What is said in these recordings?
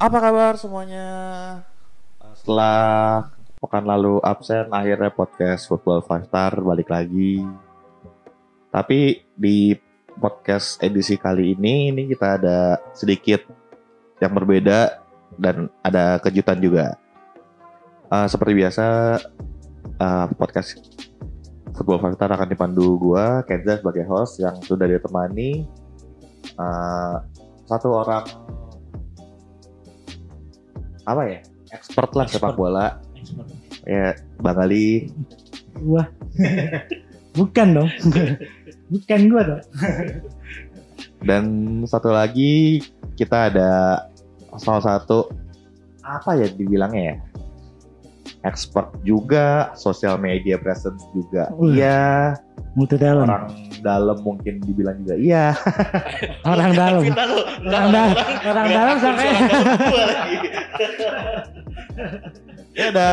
Apa kabar semuanya? Setelah pekan lalu absen, akhirnya podcast Football Five Star balik lagi. Tapi di podcast edisi kali ini, ini kita ada sedikit yang berbeda dan ada kejutan juga. Uh, seperti biasa, uh, podcast Football Five Star akan dipandu gua, Kenza sebagai host yang sudah ditemani uh, satu orang apa ya expert lah sepak bola Expert. ya Bang Ali Wah. Bukan dong. Bukan gua dong. dan satu lagi kita ada salah satu apa ya dibilangnya ya expert juga social media presence juga iya Multi talent. orang dalam mungkin dibilang juga iya Orang dalam. Orang dalam. Orang dalam sampai. ya ada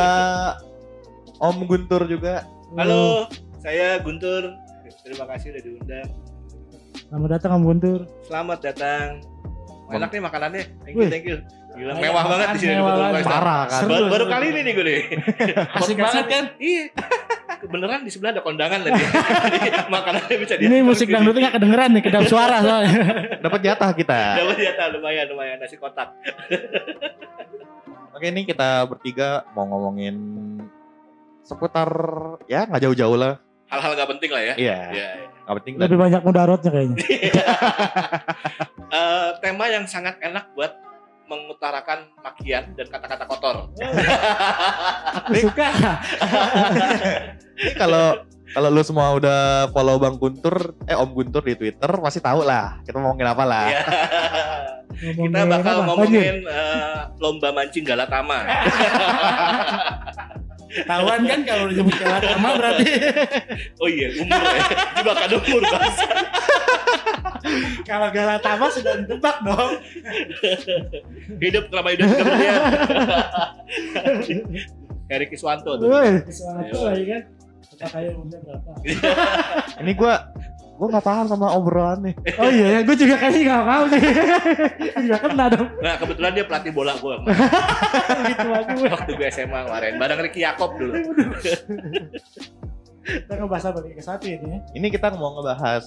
Om Guntur juga Halo, saya Guntur. Terima kasih udah diundang. Selamat datang Om Guntur. Selamat datang. Enak nih makanannya. Thank you, Wih. thank you. Gila, Banyak mewah banget di sini. mewah Betul, banget. Pak. parah kan Seru. Baru, baru kali ini nih gue nih. Asik banget kan? Iya. Beneran di sebelah ada kondangan tadi. Makanannya bisa di Ini musik dangdutnya gak kedengeran nih, kedap suara soalnya. dapat jatah kita Dapat jatah lumayan, lumayan nasi kotak. Oke ini kita bertiga mau ngomongin seputar ya nggak jauh-jauh lah. Hal-hal gak penting lah ya. Iya. Iya. Nggak penting. Dan, Lebih banyak mudaratnya kayaknya. Eh, tema yang sangat enak buat mengutarakan makian dan kata-kata kotor. Ini kalau kalau lu semua udah follow Bang Guntur, eh Om Guntur di Twitter pasti tahu lah kita mau ngomongin apa lah. Iya. Kita bakal ngomongin eh, lomba mancing Galatama. Tahuan kan kalau disebut Galatama berarti Oh iya, umur ya. Jebakan umur, Bang. kalau Galatama sudah ditebak dong. Hidup selama hidup kita berdua. Heri Kiswanto tuh. Sesuatu lagi kan. Kita kayak umurnya berapa? Ini gua gua nggak paham sama obrolannya. Oh iya, ya, gue juga kayaknya gak mau sih. Gue juga kena dong. Nah, kebetulan dia pelatih bola gue Gitu aja gue. waktu gue SMA kemarin. Bareng Ricky Yakob dulu. Kita ngebahas apa Liga satu ini ya? Ini kita mau ngebahas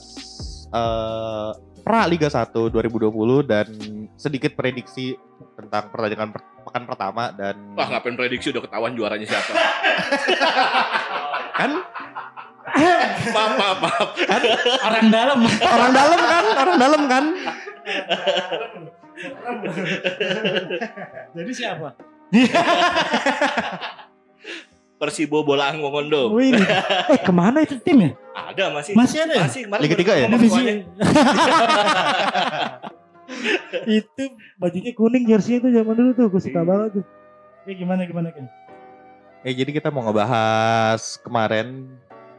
eh pra Liga 1 2020 dan sedikit prediksi tentang pertandingan per- pekan pertama dan Wah, ngapain prediksi udah ketahuan juaranya siapa? kan maaf, maaf, maaf. Orang dalam. orang dalam kan orang dalam kan Jadi siapa? Persibo Bola Anggongondo. Wih, eh ke mana itu tim ya? Ada masih. Masih ada ya? Masih, kemarin Liga tiga ya? Divisi. itu bajunya kuning jersey itu zaman dulu tuh, gue suka Iya. banget tuh. Eh gimana gimana kan? Eh jadi kita mau ngebahas kemarin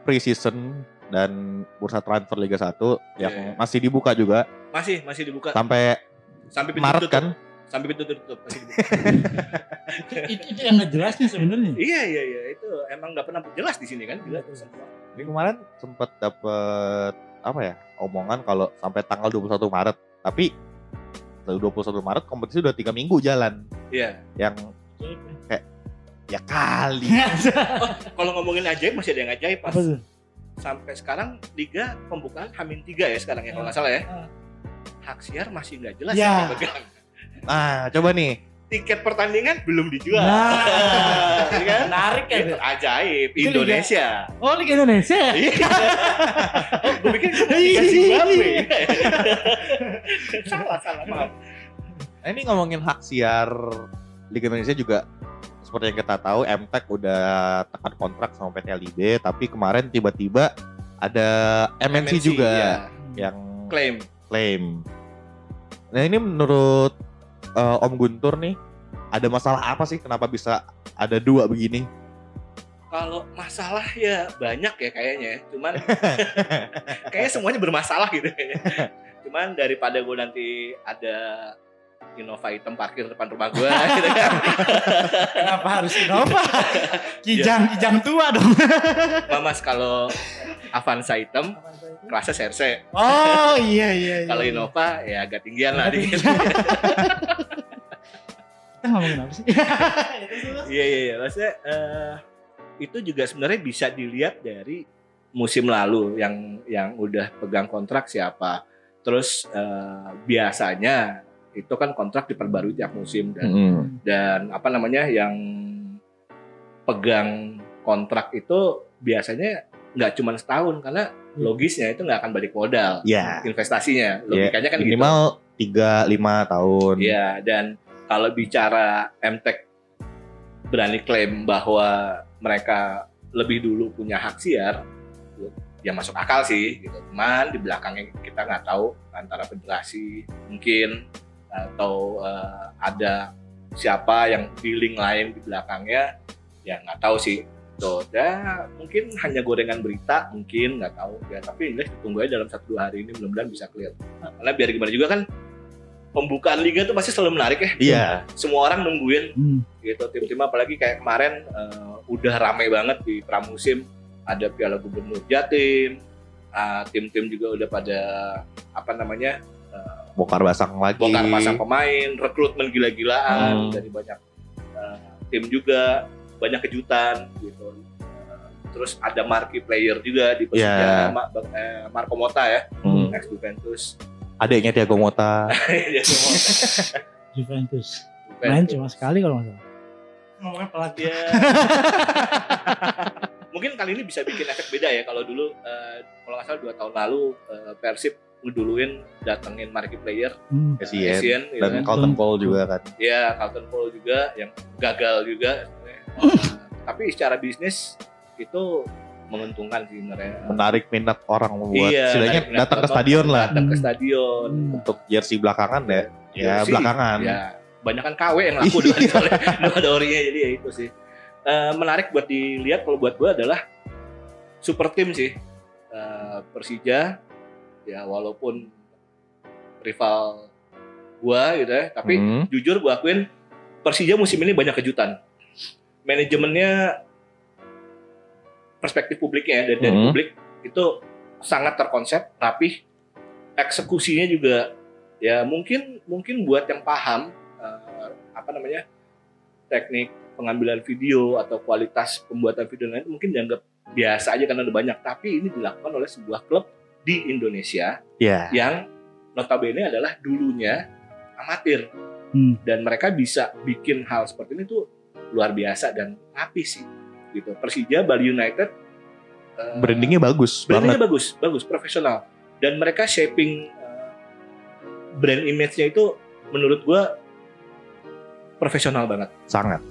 pre-season dan bursa transfer Liga 1 yang Iya. masih dibuka juga Masih, masih dibuka. sampai Sampai pintu Maret tutup. kan. Sampai pintu tutup. Masih dibuka. itu, itu yang nggak jelasnya sebenarnya. Iya iya iya itu emang nggak pernah jelas di sini kan jelas semua. Ini kemarin sempat dapet apa ya omongan kalau sampai tanggal 21 Maret. Tapi dari 21 Maret kompetisi udah tiga minggu jalan. Iya. Yang ya kali. Kalau ngomongin ajaib masih ada yang ajaib pas Apa tuh? sampai sekarang liga pembukaan Hamin 3 ya sekarang ya kalau nggak salah ya. Ah. Hak siar masih nggak jelas Ya. yang pegang. Nah coba nih. Tiket pertandingan belum dijual. Nah, Iya kan? menarik kan? Itu ajaib Itu liga- Indonesia. Oh Liga Indonesia. ya? Iya. oh, gue pikir itu Liga Zimbabwe. salah salah maaf. Nah, ini ngomongin hak siar Liga Indonesia juga seperti yang kita tahu MTEK udah tekan kontrak sama PT LIB tapi kemarin tiba-tiba ada MNC, juga iya. yang klaim. klaim. Nah ini menurut eh, Om Guntur nih ada masalah apa sih kenapa bisa ada dua begini? Kalau masalah ya banyak ya kayaknya. ya. Cuman kayaknya semuanya bermasalah gitu kayaknya. Cuman daripada gue nanti ada Innova item parkir depan rumah gue gitu kan. Kenapa harus Innova? Kijang kijang tua dong. Mamas kalau Avanza item kelasnya serse. Oh iya iya. iya. Kalau Innova ya agak tinggian lah dikit. Kita ngomongin apa sih? Iya iya iya, maksudnya eh, itu juga sebenarnya bisa dilihat dari musim lalu yang yang udah pegang kontrak siapa. Terus eh, biasanya itu kan kontrak diperbarui tiap musim dan Mm-mm. dan apa namanya yang pegang kontrak itu biasanya nggak cuma setahun karena logisnya itu nggak akan balik modal Ya, investasinya logikanya kan gitu. minimal tiga lima tahun. Iya, dan kalau bicara MTech berani klaim bahwa mereka lebih dulu punya hak siar, ya masuk akal sih. Gitu. Cuman di belakangnya kita nggak tahu antara federasi mungkin atau eh, ada siapa yang dealing lain di belakangnya, ya nggak tahu sih. Tuh, ya mungkin hanya gorengan berita, mungkin nggak tahu ya. Tapi ini tunggu aja dalam satu dua hari ini mudah-mudahan bisa clear. Karena biar gimana juga kan pembukaan liga tuh pasti selalu menarik ya Iya. semua orang nungguin Hmm. gitu tim-tim apalagi kayak kemarin eh, udah ramai banget di pramusim ada Piala Gubernur Jatim ah, tim-tim juga udah pada apa namanya Bongkar pasang lagi. bongkar pasang pemain rekrutmen gila-gilaan Hmm. dari banyak eh, tim juga banyak kejutan gitu Eh, terus ada marquee player juga di Persija Yeah. Ma- eh, Marco Mota ya Hmm. ex Juventus Adiknya Thiago Mota. Dia semua Juventus. Main Juventus. cuma sekali kalau nggak salah. Ngomongnya pelatih. Ya. Mungkin kali ini bisa bikin efek beda ya kalau dulu eh, kalau nggak salah dua tahun lalu eh, Persib ngeduluin datengin marquee player Hmm. Essien, gitu Dan kan. Carlton Cole juga kan. Ya Carlton Cole juga yang gagal juga. Tapi secara bisnis itu menguntungkan sih sebenarnya. Menarik minat orang membuat. Iya, Setidaknya datang ke stadion lah. Datang ke Hmm. stadion. Hmm. Untuk jersey belakangan ya. Ya Jersey, belakangan. Ya, banyak kan KW yang laku dua soalnya dua ada orinya jadi ya itu sih. Eh, menarik buat dilihat kalau buat gue adalah super tim sih. Eh, Persija ya walaupun rival gua gitu ya, tapi Hmm. jujur gua akuin Persija musim ini banyak kejutan. Manajemennya perspektif publiknya ya, dari, dari Hmm. publik itu sangat terkonsep, rapih. Eksekusinya juga ya mungkin mungkin buat yang paham eh, apa namanya teknik pengambilan video atau kualitas pembuatan video lain mungkin dianggap biasa aja karena ada banyak tapi ini dilakukan oleh sebuah klub di Indonesia Ya. yang notabene adalah dulunya amatir Hmm. dan mereka bisa bikin hal seperti ini tuh luar biasa dan rapi sih gitu Persija Bali United eh, Brandingnya bagus brandingnya banget. bagus bagus profesional dan mereka shaping eh, brand image-nya itu menurut gua profesional banget Sangat.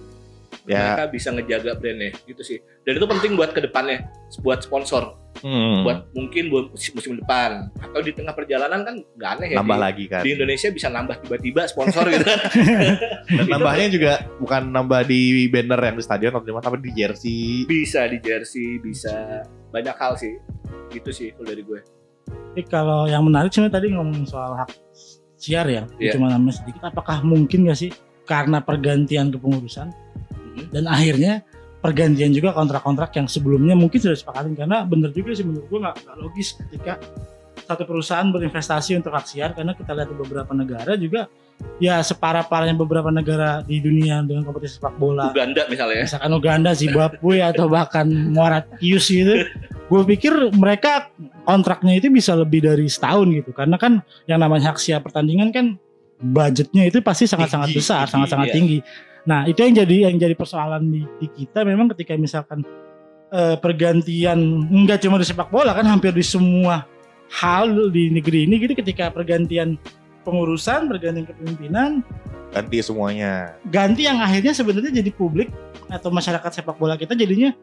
Ya. mereka bisa ngejaga brandnya gitu sih dan itu penting buat ke depannya buat sponsor Hmm. buat mungkin buat musim, musim depan atau di tengah perjalanan kan nggak aneh ya Nambah di, lagi kan. di Indonesia bisa nambah tiba-tiba sponsor gitu kan Dan nambahnya juga bukan nambah di banner yang di stadion atau di mana, tapi di jersey. bisa di jersey bisa banyak hal sih gitu sih kalau dari gue Tapi kalau yang menarik sebenarnya tadi ngomongin soal hak siar ya, Iya. cuma namanya sedikit. Apakah mungkin gak sih karena pergantian kepengurusan Dan akhirnya pergantian juga kontrak-kontrak yang sebelumnya mungkin sudah disepakatin karena bener juga sih menurut gua nggak logis ketika satu perusahaan berinvestasi untuk hak siar karena kita lihat di beberapa negara juga ya separah parahnya beberapa negara di dunia dengan kompetisi sepak bola. Uganda misalnya ya. Misalkan Uganda, Zimbabwe atau bahkan Mauritius gitu, gue pikir mereka kontraknya itu bisa lebih dari setahun gitu, karena kan yang namanya hak siar pertandingan kan budgetnya itu pasti sangat-sangat Tinggi, besar, tinggi, sangat-sangat iya. tinggi. Nah itu yang jadi yang jadi persoalan di, di kita memang ketika misalkan eh, pergantian nggak cuma di sepak bola kan hampir di semua hal di negeri ini gitu ketika pergantian pengurusan, pergantian kepemimpinan, Ganti semuanya. ganti yang akhirnya sebenarnya jadi publik atau masyarakat sepak bola kita jadinya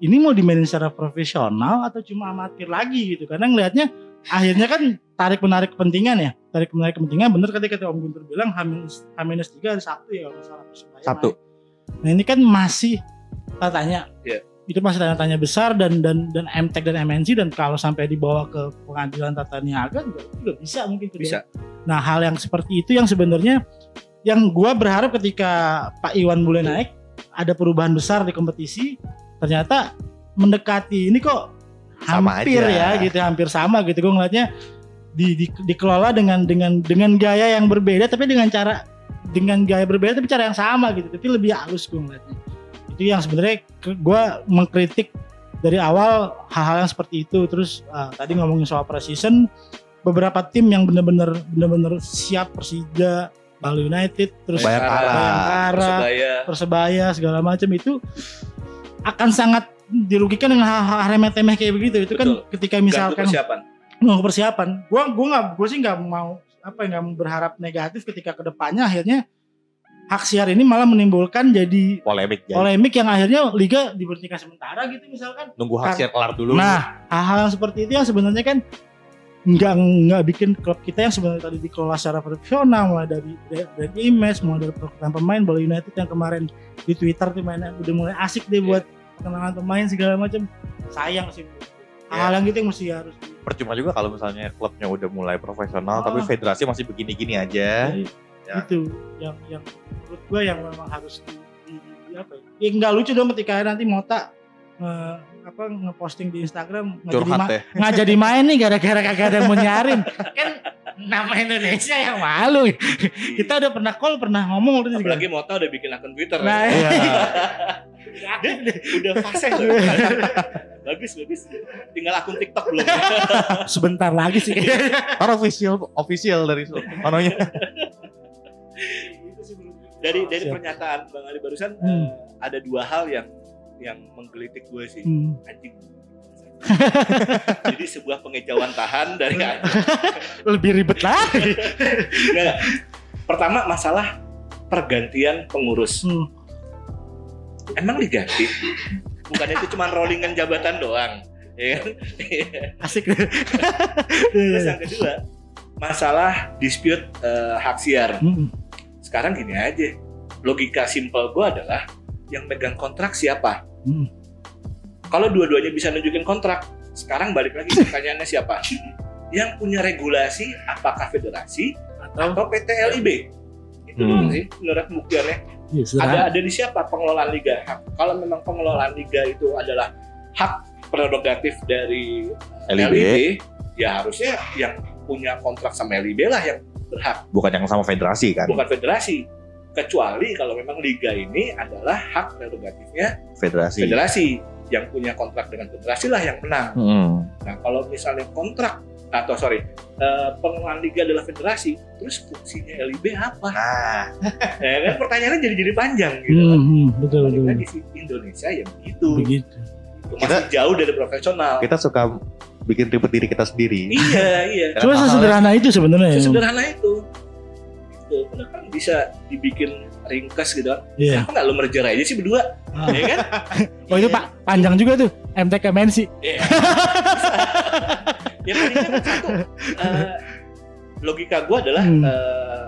ini mau dimainin secara profesional atau cuma amatir lagi gitu karena ngelihatnya akhirnya kan tarik menarik kepentingan ya. Tarik menarik kepentingan bener ketika Om Guntur bilang H-3 hari Sabtu ya kalau Persebaya main. nah ini kan masih tanya Iya. itu masih tanda tanya besar dan dan dan MTEK dan MNC dan kalau sampai dibawa ke pengadilan tata niaga juga, juga bisa mungkin bisa. Nah, hal yang seperti itu yang sebenarnya yang gua berharap ketika Pak Iwan mulai naik ada perubahan besar di kompetisi, ternyata mendekati ini kok hampir ya gitu, hampir sama gitu. Gue ngeliatnya di, di- dikelola dengan dengan dengan gaya yang berbeda tapi dengan cara dengan gaya berbeda tapi cara yang sama gitu. Tapi lebih halus gue ngeliatnya. Itu yang sebenarnya gue mengkritik dari awal hal-hal yang seperti itu. Terus uh, tadi ngomongin soal precision beberapa tim yang benar-benar benar-benar siap Persija Bali United terus Bayangkara. Bayangkara Persebaya. Persebaya segala macam itu akan sangat dirugikan dengan hal-hal remeh-temeh kayak begitu. Itu kan Betul. ketika ganggu misalkan persiapan nggak persiapan gua gua nggak gua sih nggak mau apa nggak mau berharap negatif ketika ke depannya akhirnya hak siar ini malah menimbulkan jadi Polemik jadi. polemik yang akhirnya liga diberhentikan sementara gitu misalkan Nunggu hak siar kelar dulu. nah hal-hal seperti itu yang sebenarnya kan nggak nggak bikin klub kita yang sebenarnya tadi dikelola secara profesional mulai dari dari image mulai dari perkenalan pemain Bali United yang kemarin di Twitter tuh mainnya udah mulai asik deh buat kenalan pemain segala macam sayang sih hal-hal yang gitu yang mesti harus Percuma juga kalau misalnya klubnya udah mulai profesional Oh. tapi federasi masih begini-gini aja. Jadi, Ya. itu yang yang menurut gue yang memang harus di, di- di- apa ya? Ya nggak lucu dong ketika nanti Mota nge, apa ngeposting di Instagram nggak jadi, ma- ya. nggak jadi main nih gara-gara kagak ada yang mau nyarin kan nama Indonesia yang malu kita udah pernah call pernah ngomong apalagi Mota udah bikin akun Twitter nah ya. Iya. Dia udah fase loh bagus bagus tinggal akun TikTok belum sebentar lagi sih kayaknya. Kan official official dari manonya. dari dari Siap. pernyataan Bang Ali barusan Hmm. eh, ada dua hal yang yang menggelitik gue sih Hmm. anjing jadi sebuah pengejauhan tahan dari anjing lebih ribet lagi Nggak. pertama masalah pergantian pengurus Hmm. Emang diganti bukannya itu cuma rollingan jabatan doang ya kan? Asik. Terus yang kedua masalah dispute eh, hak siar. Hmm. sekarang gini aja logika simpel gue adalah yang megang kontrak siapa? Hmm. kalau dua-duanya bisa nunjukin kontrak sekarang balik lagi pertanyaannya siapa? Yang punya regulasi apakah federasi atau atau PT LIB itu Hmm. sih menurut pembuktiannya ya, ada ada di siapa pengelolaan liga Hak- kalau memang pengelolaan liga itu adalah hak prerogatif dari LIB. LIB ya harusnya yang punya kontrak sama LIB lah yang berhak Bukan yang sama federasi kan. bukan federasi kecuali kalau memang liga ini adalah hak prerogatifnya Federasi. federasi yang punya kontrak dengan federasi lah yang menang Hmm. nah kalau misalnya kontrak atau sorry eh, pengelolaan liga adalah federasi terus fungsinya LIB apa? Nah, ya kan pertanyaannya jadi jadi panjang gitu. Hmm, kan hmm, betul betul. sih Indonesia ya begitu. Begitu. Itu masih jauh dari profesional. kita suka bikin ribet diri kita sendiri. iya iya. Cuma sesederhana itu sebenarnya. sesederhana itu. Itu kenapa kan bisa dibikin ringkas gitu. Kan Iya. kenapa nggak lo merger aja sih berdua? Ah. ya kan? Oh itu Pak panjang juga tuh. MTK Mensi. Iya. Ya paling kan satu eh, logika gue adalah Hmm. eh,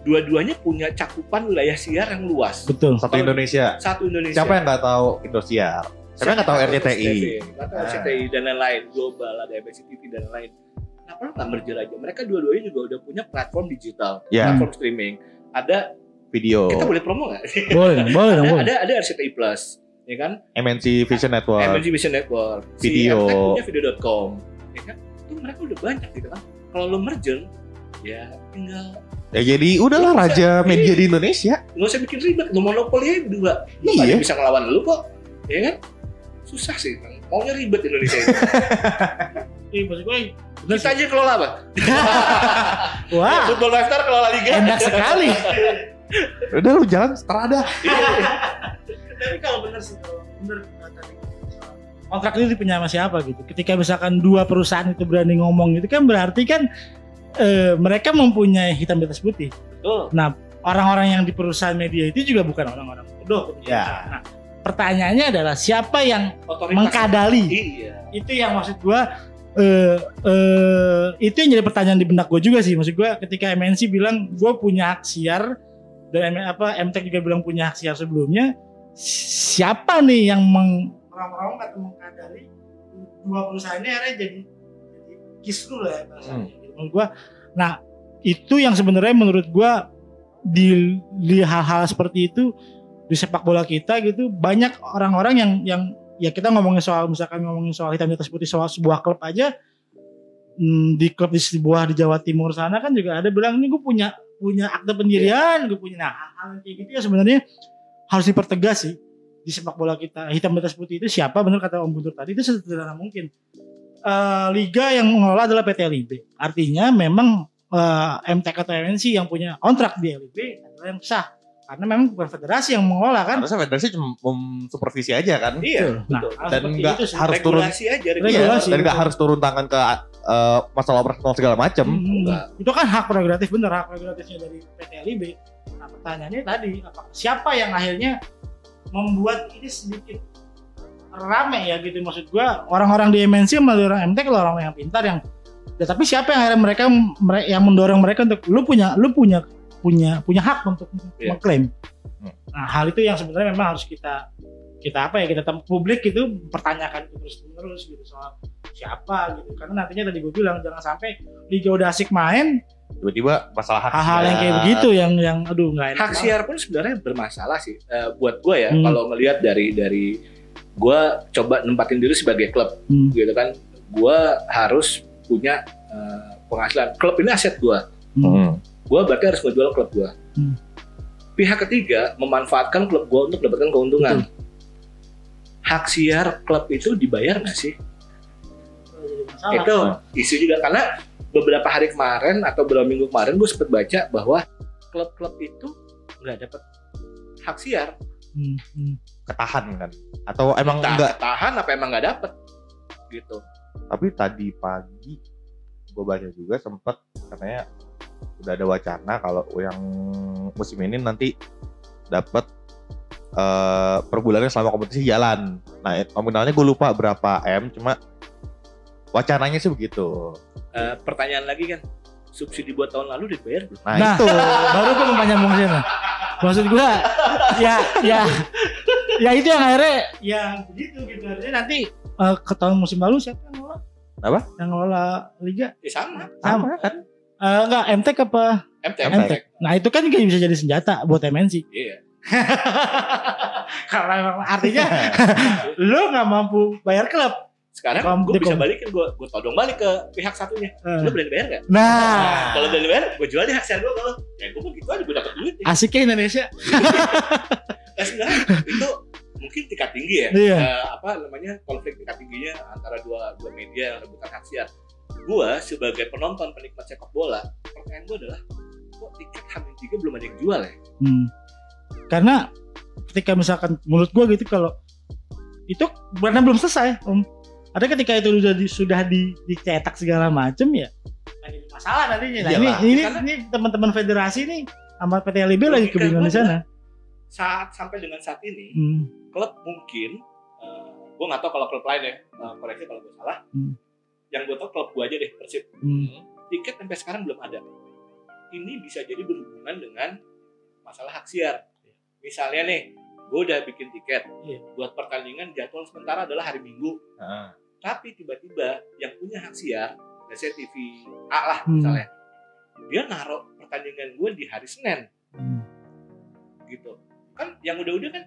dua-duanya punya cakupan wilayah siar yang luas Betul. Satu Indonesia. satu Indonesia Siapa yang nggak tahu Indosiar? Siapa yang nggak tahu RCTI? Nggak tahu Ah. RCTI dan lain-lain, global ada MBC TV dan lain-lain. Kenapa lo nggak merger aja? Mereka dua-duanya juga udah punya platform digital, Ya, platform streaming. Ada, video. kita boleh promo nggak? Boleh, boleh ada, boleh. ada, ada RCTI Plus, ya kan? MNC Vision Network. MNC Vision Network, Video. si punya video.com, kan? Itu mereka udah banyak gitu kan. Kalau lo merger, ya tinggal Ya jadi udahlah raja media di Indonesia. nggak usah bikin ribet, lo monopoli aja dua. Lo Iya. bisa ngelawan lu kok, ya kan? Susah sih, Bang. maunya ribet Indonesia ini. Iya, maksud gue bener Kita sih. aja kelola apa? Wah, Football Lifestyle kelola liga. enak sekali. Udah lu jalan strada. Tapi kalau benar sih, kalau benar kata kontrak itu punya sama siapa gitu. Ketika misalkan dua perusahaan itu berani ngomong itu kan berarti kan eh, mereka mempunyai hitam di atas putih. Betul. Orang-orang yang di perusahaan media itu juga bukan orang-orang bodoh. Ya. Nah, pertanyaannya adalah siapa yang Otoritas. mengkadali? Iya. itu yang maksud gua eh eh, itu yang jadi pertanyaan di benak gue juga sih maksud gua ketika MNC bilang gue punya hak siar dan M- apa MTech juga bilang punya hak siar sebelumnya si- siapa nih yang meng orang-orang atau mengkadari dua perusahaan ini akhirnya jadi jadi kisru lah ya bahasanya. Menurut gua nah itu yang sebenarnya menurut gua di di hal-hal seperti itu di sepak bola kita gitu banyak orang-orang yang yang ya kita ngomongin soal misalkan ngomongin soal hitam di atas soal sebuah klub aja hmm, di klub di sebuah di Jawa Timur sana kan juga ada bilang ini gue punya punya akte pendirian, gue punya nah hal yang kayak gitu ya sebenarnya harus dipertegas sih di sepak bola kita. Hitam di atas putih itu siapa? Benar kata Om Guntur tadi itu sederhana mungkin. Eh, liga yang mengelola adalah PT LIB. Artinya memang eh, MTK atau MNC yang punya kontrak di LIB adalah yang sah. Karena memang bukan federasi yang mengelola kan. Harusnya federasi cuma supervisi aja kan. Iya, Nah, betul. Dan nggak harus turun. regulasi aja regulasi. Regulasi, dan nggak harus turun tangan ke eh, masalah operasional segala macam. Hmm, Enggak. itu kan hak prerogatif bener hak prerogatifnya dari PT LIB. Nah pertanyaannya tadi apa siapa yang akhirnya membuat ini sedikit rame ya gitu maksud gua orang-orang di MNC melalui orang MT kalau orang yang pintar yang ya, tapi siapa yang akhirnya mereka mere- yang mendorong mereka untuk lu punya lu punya punya punya hak untuk Iya. mengklaim. Hmm. Nah hal itu yang sebenarnya memang harus kita kita apa ya kita tem- publik itu pertanyakan terus menerus gitu soal siapa gitu karena nantinya tadi gue bilang jangan sampai liga udah asik main Tiba-tiba masalah hak hal-hal yang kayak begitu yang yang aduh nggak enak Hak siar pun sebenarnya bermasalah sih Eh, buat gue ya Hmm. kalau ngelihat dari dari gue coba nempatin diri sebagai klub Hmm. gitu kan gue harus punya eh, penghasilan klub ini aset gue Hmm. Hmm. gue berarti harus ngejual klub gue Hmm. pihak ketiga memanfaatkan klub gue untuk mendapatkan keuntungan hak siar klub itu dibayar nggak sih Masalah. itu isu juga karena beberapa hari kemarin atau beberapa minggu kemarin gue sempat baca bahwa klub-klub itu nggak dapat hak siar. Hmm, hmm. ketahan kan? Atau emang Entah enggak tahan apa emang nggak dapat gitu. Tapi tadi pagi gue baca juga sempet katanya udah ada wacana kalau yang musim ini nanti dapat eh per bulannya selama kompetisi jalan. Nah nominalnya gue lupa berapa m cuma wacananya sih begitu Eh, pertanyaan lagi kan subsidi buat tahun lalu dibayar? Belum? nah, Nah. itu. baru gue mau nyambung sana maksud gue ya ya ya itu yang akhirnya yang begitu gitu. Artinya nanti eh, ke tahun musim lalu siapa yang ngelola? Apa? yang ngelola liga? Ya sama. Sama kan? Eh, enggak MTK apa? MT MT. MT nah itu kan juga bisa jadi senjata buat MNC iya. Kalau emang artinya lu nggak mampu bayar klub sekarang Kom- gue bisa balikin gue gue todong balik ke pihak satunya. Eh, lu berani bayar nggak? Nah. Kalau berani bayar gue jual deh hak siar gue kalau ya gue mau gitu aja gue dapat duit ya. asiknya Indonesia. Nah, sebenarnya itu mungkin tingkat tinggi ya. Iya. Eh, apa namanya konflik tingkat tingginya antara dua dua media yang rebutan hak siar. Gue sebagai penonton penikmat sepak bola pertanyaan gue adalah kok tiket hamil tiga belum ada yang jual ya? Hmm. Karena ketika misalkan menurut gua gitu kalau itu karena belum selesai, Om. Ada ketika itu sudah di, sudah di, dicetak segala macam ya ini masalah nantinya. Nah, ini Iyalah. ini, Karena- ini teman-teman federasi nih sama PT LIB lagi Logika kebingungan di sana. saat sampai dengan saat ini Hmm. klub mungkin gue nggak tahu kalau klub lain ya eh, koreksi kalau gue salah Hmm. yang gue tahu klub gue aja deh persib Hmm. tiket sampai sekarang belum ada ini bisa jadi berhubungan dengan masalah hak siar misalnya nih gue udah bikin tiket Iya. buat pertandingan jadwal sementara adalah hari minggu Nah, tapi tiba-tiba yang punya hak siar biasanya TV A lah Hmm. misalnya dia naruh pertandingan gue di hari Senin Hmm. gitu kan yang udah-udah kan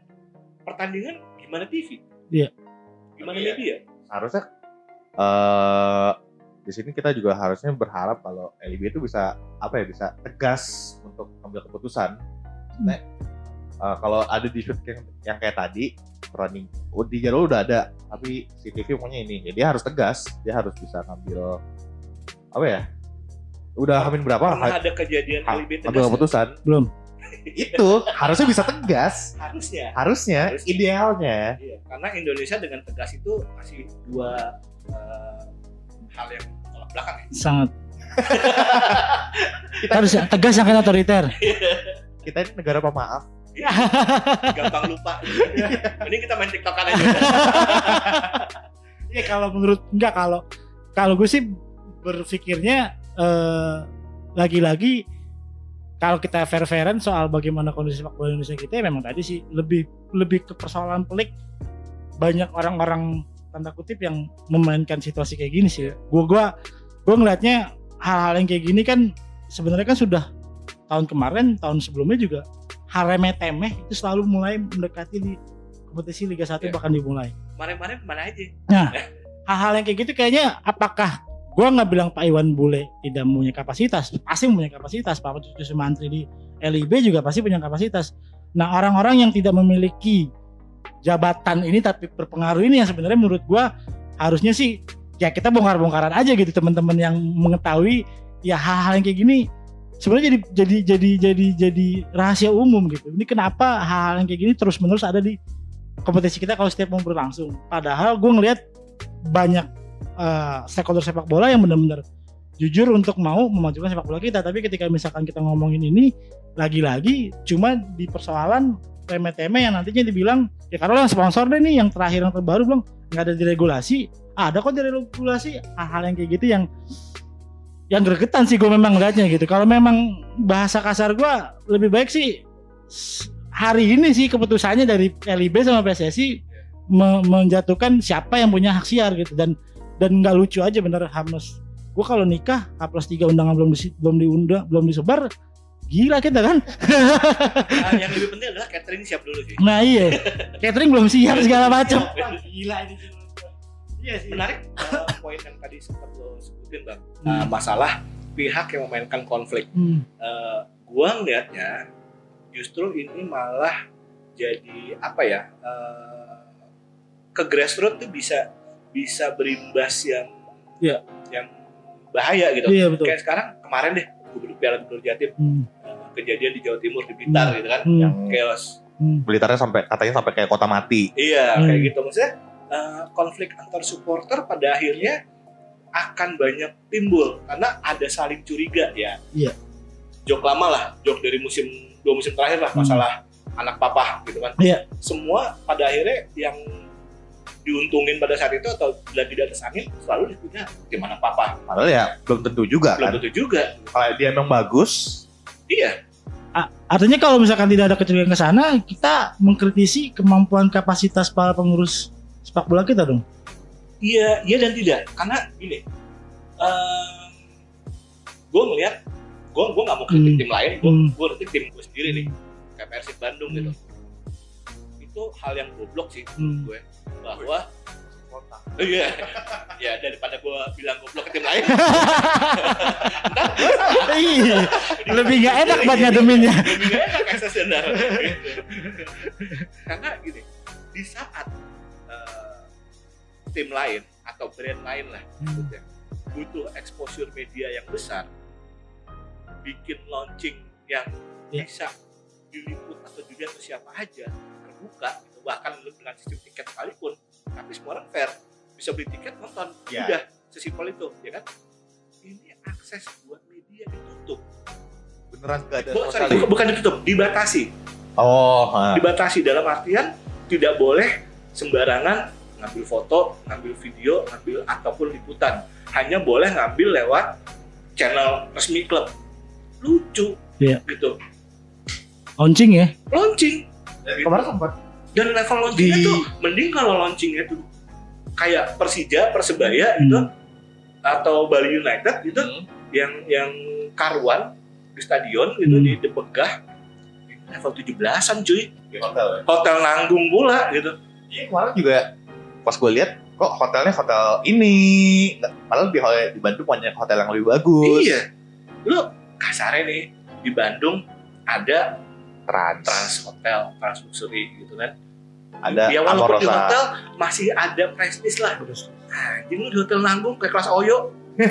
pertandingan gimana TV Iya. gimana Iya. media harusnya eh di sini kita juga harusnya berharap kalau LIB itu bisa apa ya bisa tegas untuk ambil keputusan. Nah, eh, kalau ada dispute yang, yang kayak tadi running oh, di jadwal udah ada tapi si TV maunya ini. Ya dia harus tegas dia harus bisa ngambil apa ya udah hamin berapa? Pernah ha, ada kejadian ha, ambil tegas keputusan. Belum. itu harusnya bisa tegas. Harusnya. Harusnya Harusnya. idealnya. Iya, karena Indonesia dengan tegas itu masih dua eh, hal yang tolak belakang ya. Sangat. Harus yang tegas yang kan otoriter. kita ini negara pemaaf Gampang lupa. Mending kita main tiktokan aja. Iya kalau menurut enggak kalau kalau gue sih berpikirnya eh, lagi-lagi kalau kita fair-fairan soal bagaimana kondisi sepak bola Indonesia kita ya memang tadi sih lebih lebih ke persoalan pelik banyak orang-orang tanda kutip yang memainkan situasi kayak gini sih. Gue gua gue ngelihatnya hal-hal yang kayak gini kan sebenarnya kan sudah tahun kemarin tahun sebelumnya juga hal remeh-temeh itu selalu mulai mendekati di kompetisi Liga 1 Iya. bahkan dimulai Kemarin-kemarin ke mana aja? hal-hal yang kayak gitu kayaknya apakah gua nggak bilang Pak Iwan Bule tidak punya kapasitas, pasti punya kapasitas. Pak Cucu Sumantri di LIB juga pasti punya kapasitas. Nah orang-orang yang tidak memiliki jabatan ini tapi berpengaruh ini yang sebenarnya menurut gua harusnya sih ya kita bongkar-bongkaran aja gitu teman-teman yang mengetahui ya hal-hal yang kayak gini sebenarnya jadi jadi jadi jadi jadi rahasia umum gitu. Ini kenapa hal-hal yang kayak gini terus-menerus ada di kompetisi kita kalau setiap mau berlangsung. Padahal gue ngelihat banyak uh, stakeholder sepak bola yang benar-benar jujur untuk mau memajukan sepak bola kita. Tapi ketika misalkan kita ngomongin ini lagi-lagi cuma di persoalan remeh-temeh yang nantinya dibilang ya karena sponsor deh nih yang terakhir yang terbaru bilang nggak ada diregulasi ada kok diregulasi hal-hal yang kayak gitu yang yang gregetan sih gue memang ngeliatnya gitu. Kalau memang bahasa kasar gue lebih baik sih hari ini sih keputusannya dari LIB sama PSSI me menjatuhkan siapa yang punya hak siar gitu. Dan dan nggak lucu aja bener Hamas gue kalau nikah H plus tiga undangan belum di, belum diundang belum disebar gila kita kan. Nah, yang lebih penting adalah catering siap dulu sih. nah iya. Catering belum siap segala macam gila ini iya sih Menarik uh, poin yang tadi sempat lo sebutin bang. Hmm. Uh, masalah pihak yang memainkan konflik. Hmm. Uh, gua ngelihatnya justru ini malah jadi apa ya? Uh, ke grassroots tuh bisa bisa berimbas yang Iya. yang bahaya gitu. iya betul Kayak sekarang kemarin deh gubernur Piala Gubernur Jatim hmm. uh, kejadian di Jawa Timur di Blitar Hmm. gitu kan, Hmm. yang chaos. Hmm. Blitarnya sampai katanya sampai kayak kota mati. Iya, Hmm. kayak gitu maksudnya uh, konflik antar supporter pada akhirnya akan banyak timbul karena ada saling curiga ya. Iya. Jok lama lah, jok dari musim dua musim terakhir lah Hmm. masalah anak papa gitu kan. Iya. Semua pada akhirnya yang diuntungin pada saat itu atau bila tidak atas angin selalu disebutnya gimana papa Padahal ya belum tentu juga belum kan. tentu juga Kalau dia emang bagus, iya Artinya kalau misalkan tidak ada kecurigaan ke sana, kita mengkritisi kemampuan kapasitas para pengurus sepak bola kita dong. Iya, iya dan tidak. Karena gini, gue ngeliat, gue gue nggak mau kritik Hmm. tim lain, gue Hmm. gue kritik tim gue sendiri nih, kayak Persib Bandung gitu. Itu hal yang goblok sih Hmm. gue, bahwa Iya, ya daripada gue bilang goblok ke tim lain, Iya, lebih nggak enak buat ngademinnya. lebih gak enak benar. Karena gini, di saat eh, tim lain atau brand lain lah maksudnya butuh exposure media yang besar, bikin launching yang Ya. bisa diliput atau dilihat ke siapa aja, terbuka, gitu. bahkan dengan sistem tiket sekalipun, tapi semua orang fair, bisa beli tiket nonton, Ya. udah sesimpel itu, ya kan? Ini akses buat media ditutup. beneran gak ada Bu- sorry, bukan ditutup, dibatasi. Oh, ha. Dibatasi dalam artian tidak boleh sembarangan ngambil foto, ngambil video, ngambil ataupun liputan. Hanya boleh ngambil lewat channel resmi klub. Lucu, Iya. gitu. Launching ya. Launching kemarin sempat dan level launchingnya Di- tuh mending kalau launchingnya tuh kayak Persija, Persebaya Hmm. itu atau Bali United gitu Hmm. yang yang karuan di stadion gitu Hmm. di Depegah level 17-an cuy. di hotel ya. Hotel nanggung pula gitu. Iya kemarin juga pas gue lihat kok hotelnya hotel ini, padahal di, di Bandung banyak hotel yang lebih bagus. Iya. Lu kasarnya nih di Bandung ada Trans, Trans Hotel, Trans Luxury gitu kan. ada ya walaupun di hotel masih ada prestis lah. Anjing lu di hotel nanggung kayak kelas Oyo.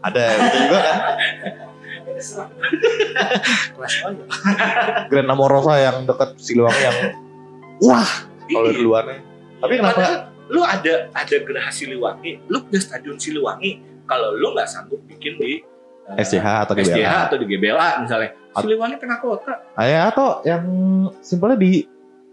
Ada itu juga kan Kelas Oyo. Grand Amorosa yang dekat Siliwangi yang wah kalau dari Iya. luarnya. Tapi Iya, kenapa padahal lu ada ada Geraha Siliwangi, lu punya stadion Siliwangi. Kalau lu nggak sanggup bikin di eh, SCH atau GBLA? atau di GBLA misalnya. At- Siliwangi tengah kota. Ah, ya, atau yang simpelnya di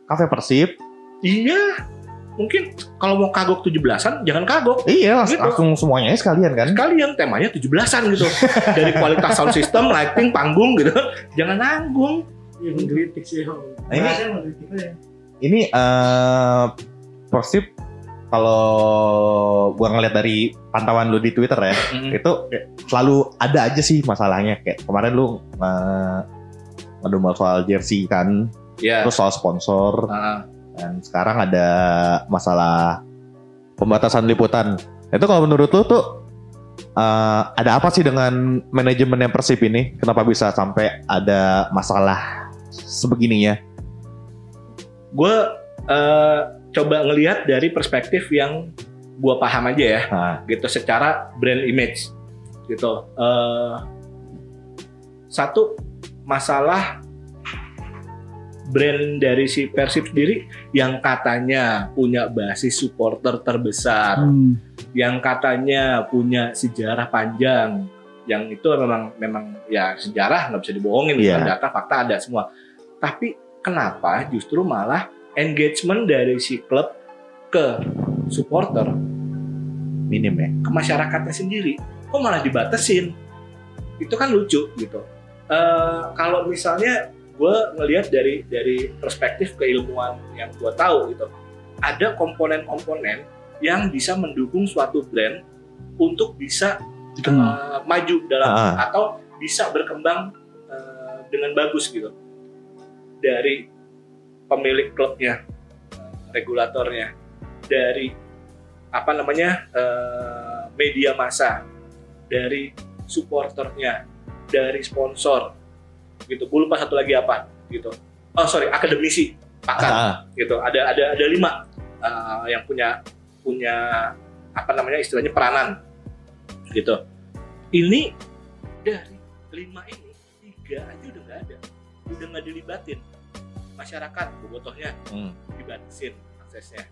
Cafe Persib. Iya. Mungkin kalau mau kagok 17-an jangan kagok. Iya, langsung, Gitu. langsung semuanya sekalian kan. Sekalian temanya 17-an gitu. Dari kualitas sound system, lighting, panggung gitu. Jangan nanggung. Iya mengkritik sih. Nah, ini- Saya mengkritik aja. Ini eh Persib kalau gua ngeliat dari pantauan lu di Twitter ya, itu kayak selalu ada aja sih masalahnya. Kayak kemarin lu uh, ngedumel soal jersey kan, Ya. terus soal sponsor, Ah, dan sekarang ada masalah pembatasan liputan Itu kalau menurut lu tuh eh, ada apa sih dengan manajemen yang Persib ini? Kenapa bisa sampai ada masalah sebegininya? Gue eh, coba ngelihat dari perspektif yang gue paham aja ya, Nah, gitu secara brand image, gitu. Eh, satu masalah brand dari si Persib sendiri yang katanya punya basis supporter terbesar, Hmm. yang katanya punya sejarah panjang, yang itu memang memang ya sejarah nggak bisa dibohongin, bukan data fakta ada semua. Tapi kenapa justru malah engagement dari si klub ke supporter, minim ya. ke masyarakatnya sendiri, kok malah dibatasin? Itu kan lucu gitu. Eh, kalau misalnya gue ngelihat dari dari perspektif keilmuan yang gue tahu gitu, ada komponen-komponen yang bisa mendukung suatu brand untuk bisa eh, maju dalam Ah. atau bisa berkembang eh, dengan bagus gitu dari pemilik klubnya eh, regulatornya dari apa namanya eh, media massa dari supporternya dari sponsor gitu. Gue lupa satu lagi apa gitu. Oh sorry akademisi pakar Ah, gitu. Ada ada ada lima uh, yang punya punya apa namanya istilahnya peranan gitu. Ini dari lima ini tiga aja udah nggak ada udah nggak dilibatin masyarakat bobotohnya hmm, dibatasin aksesnya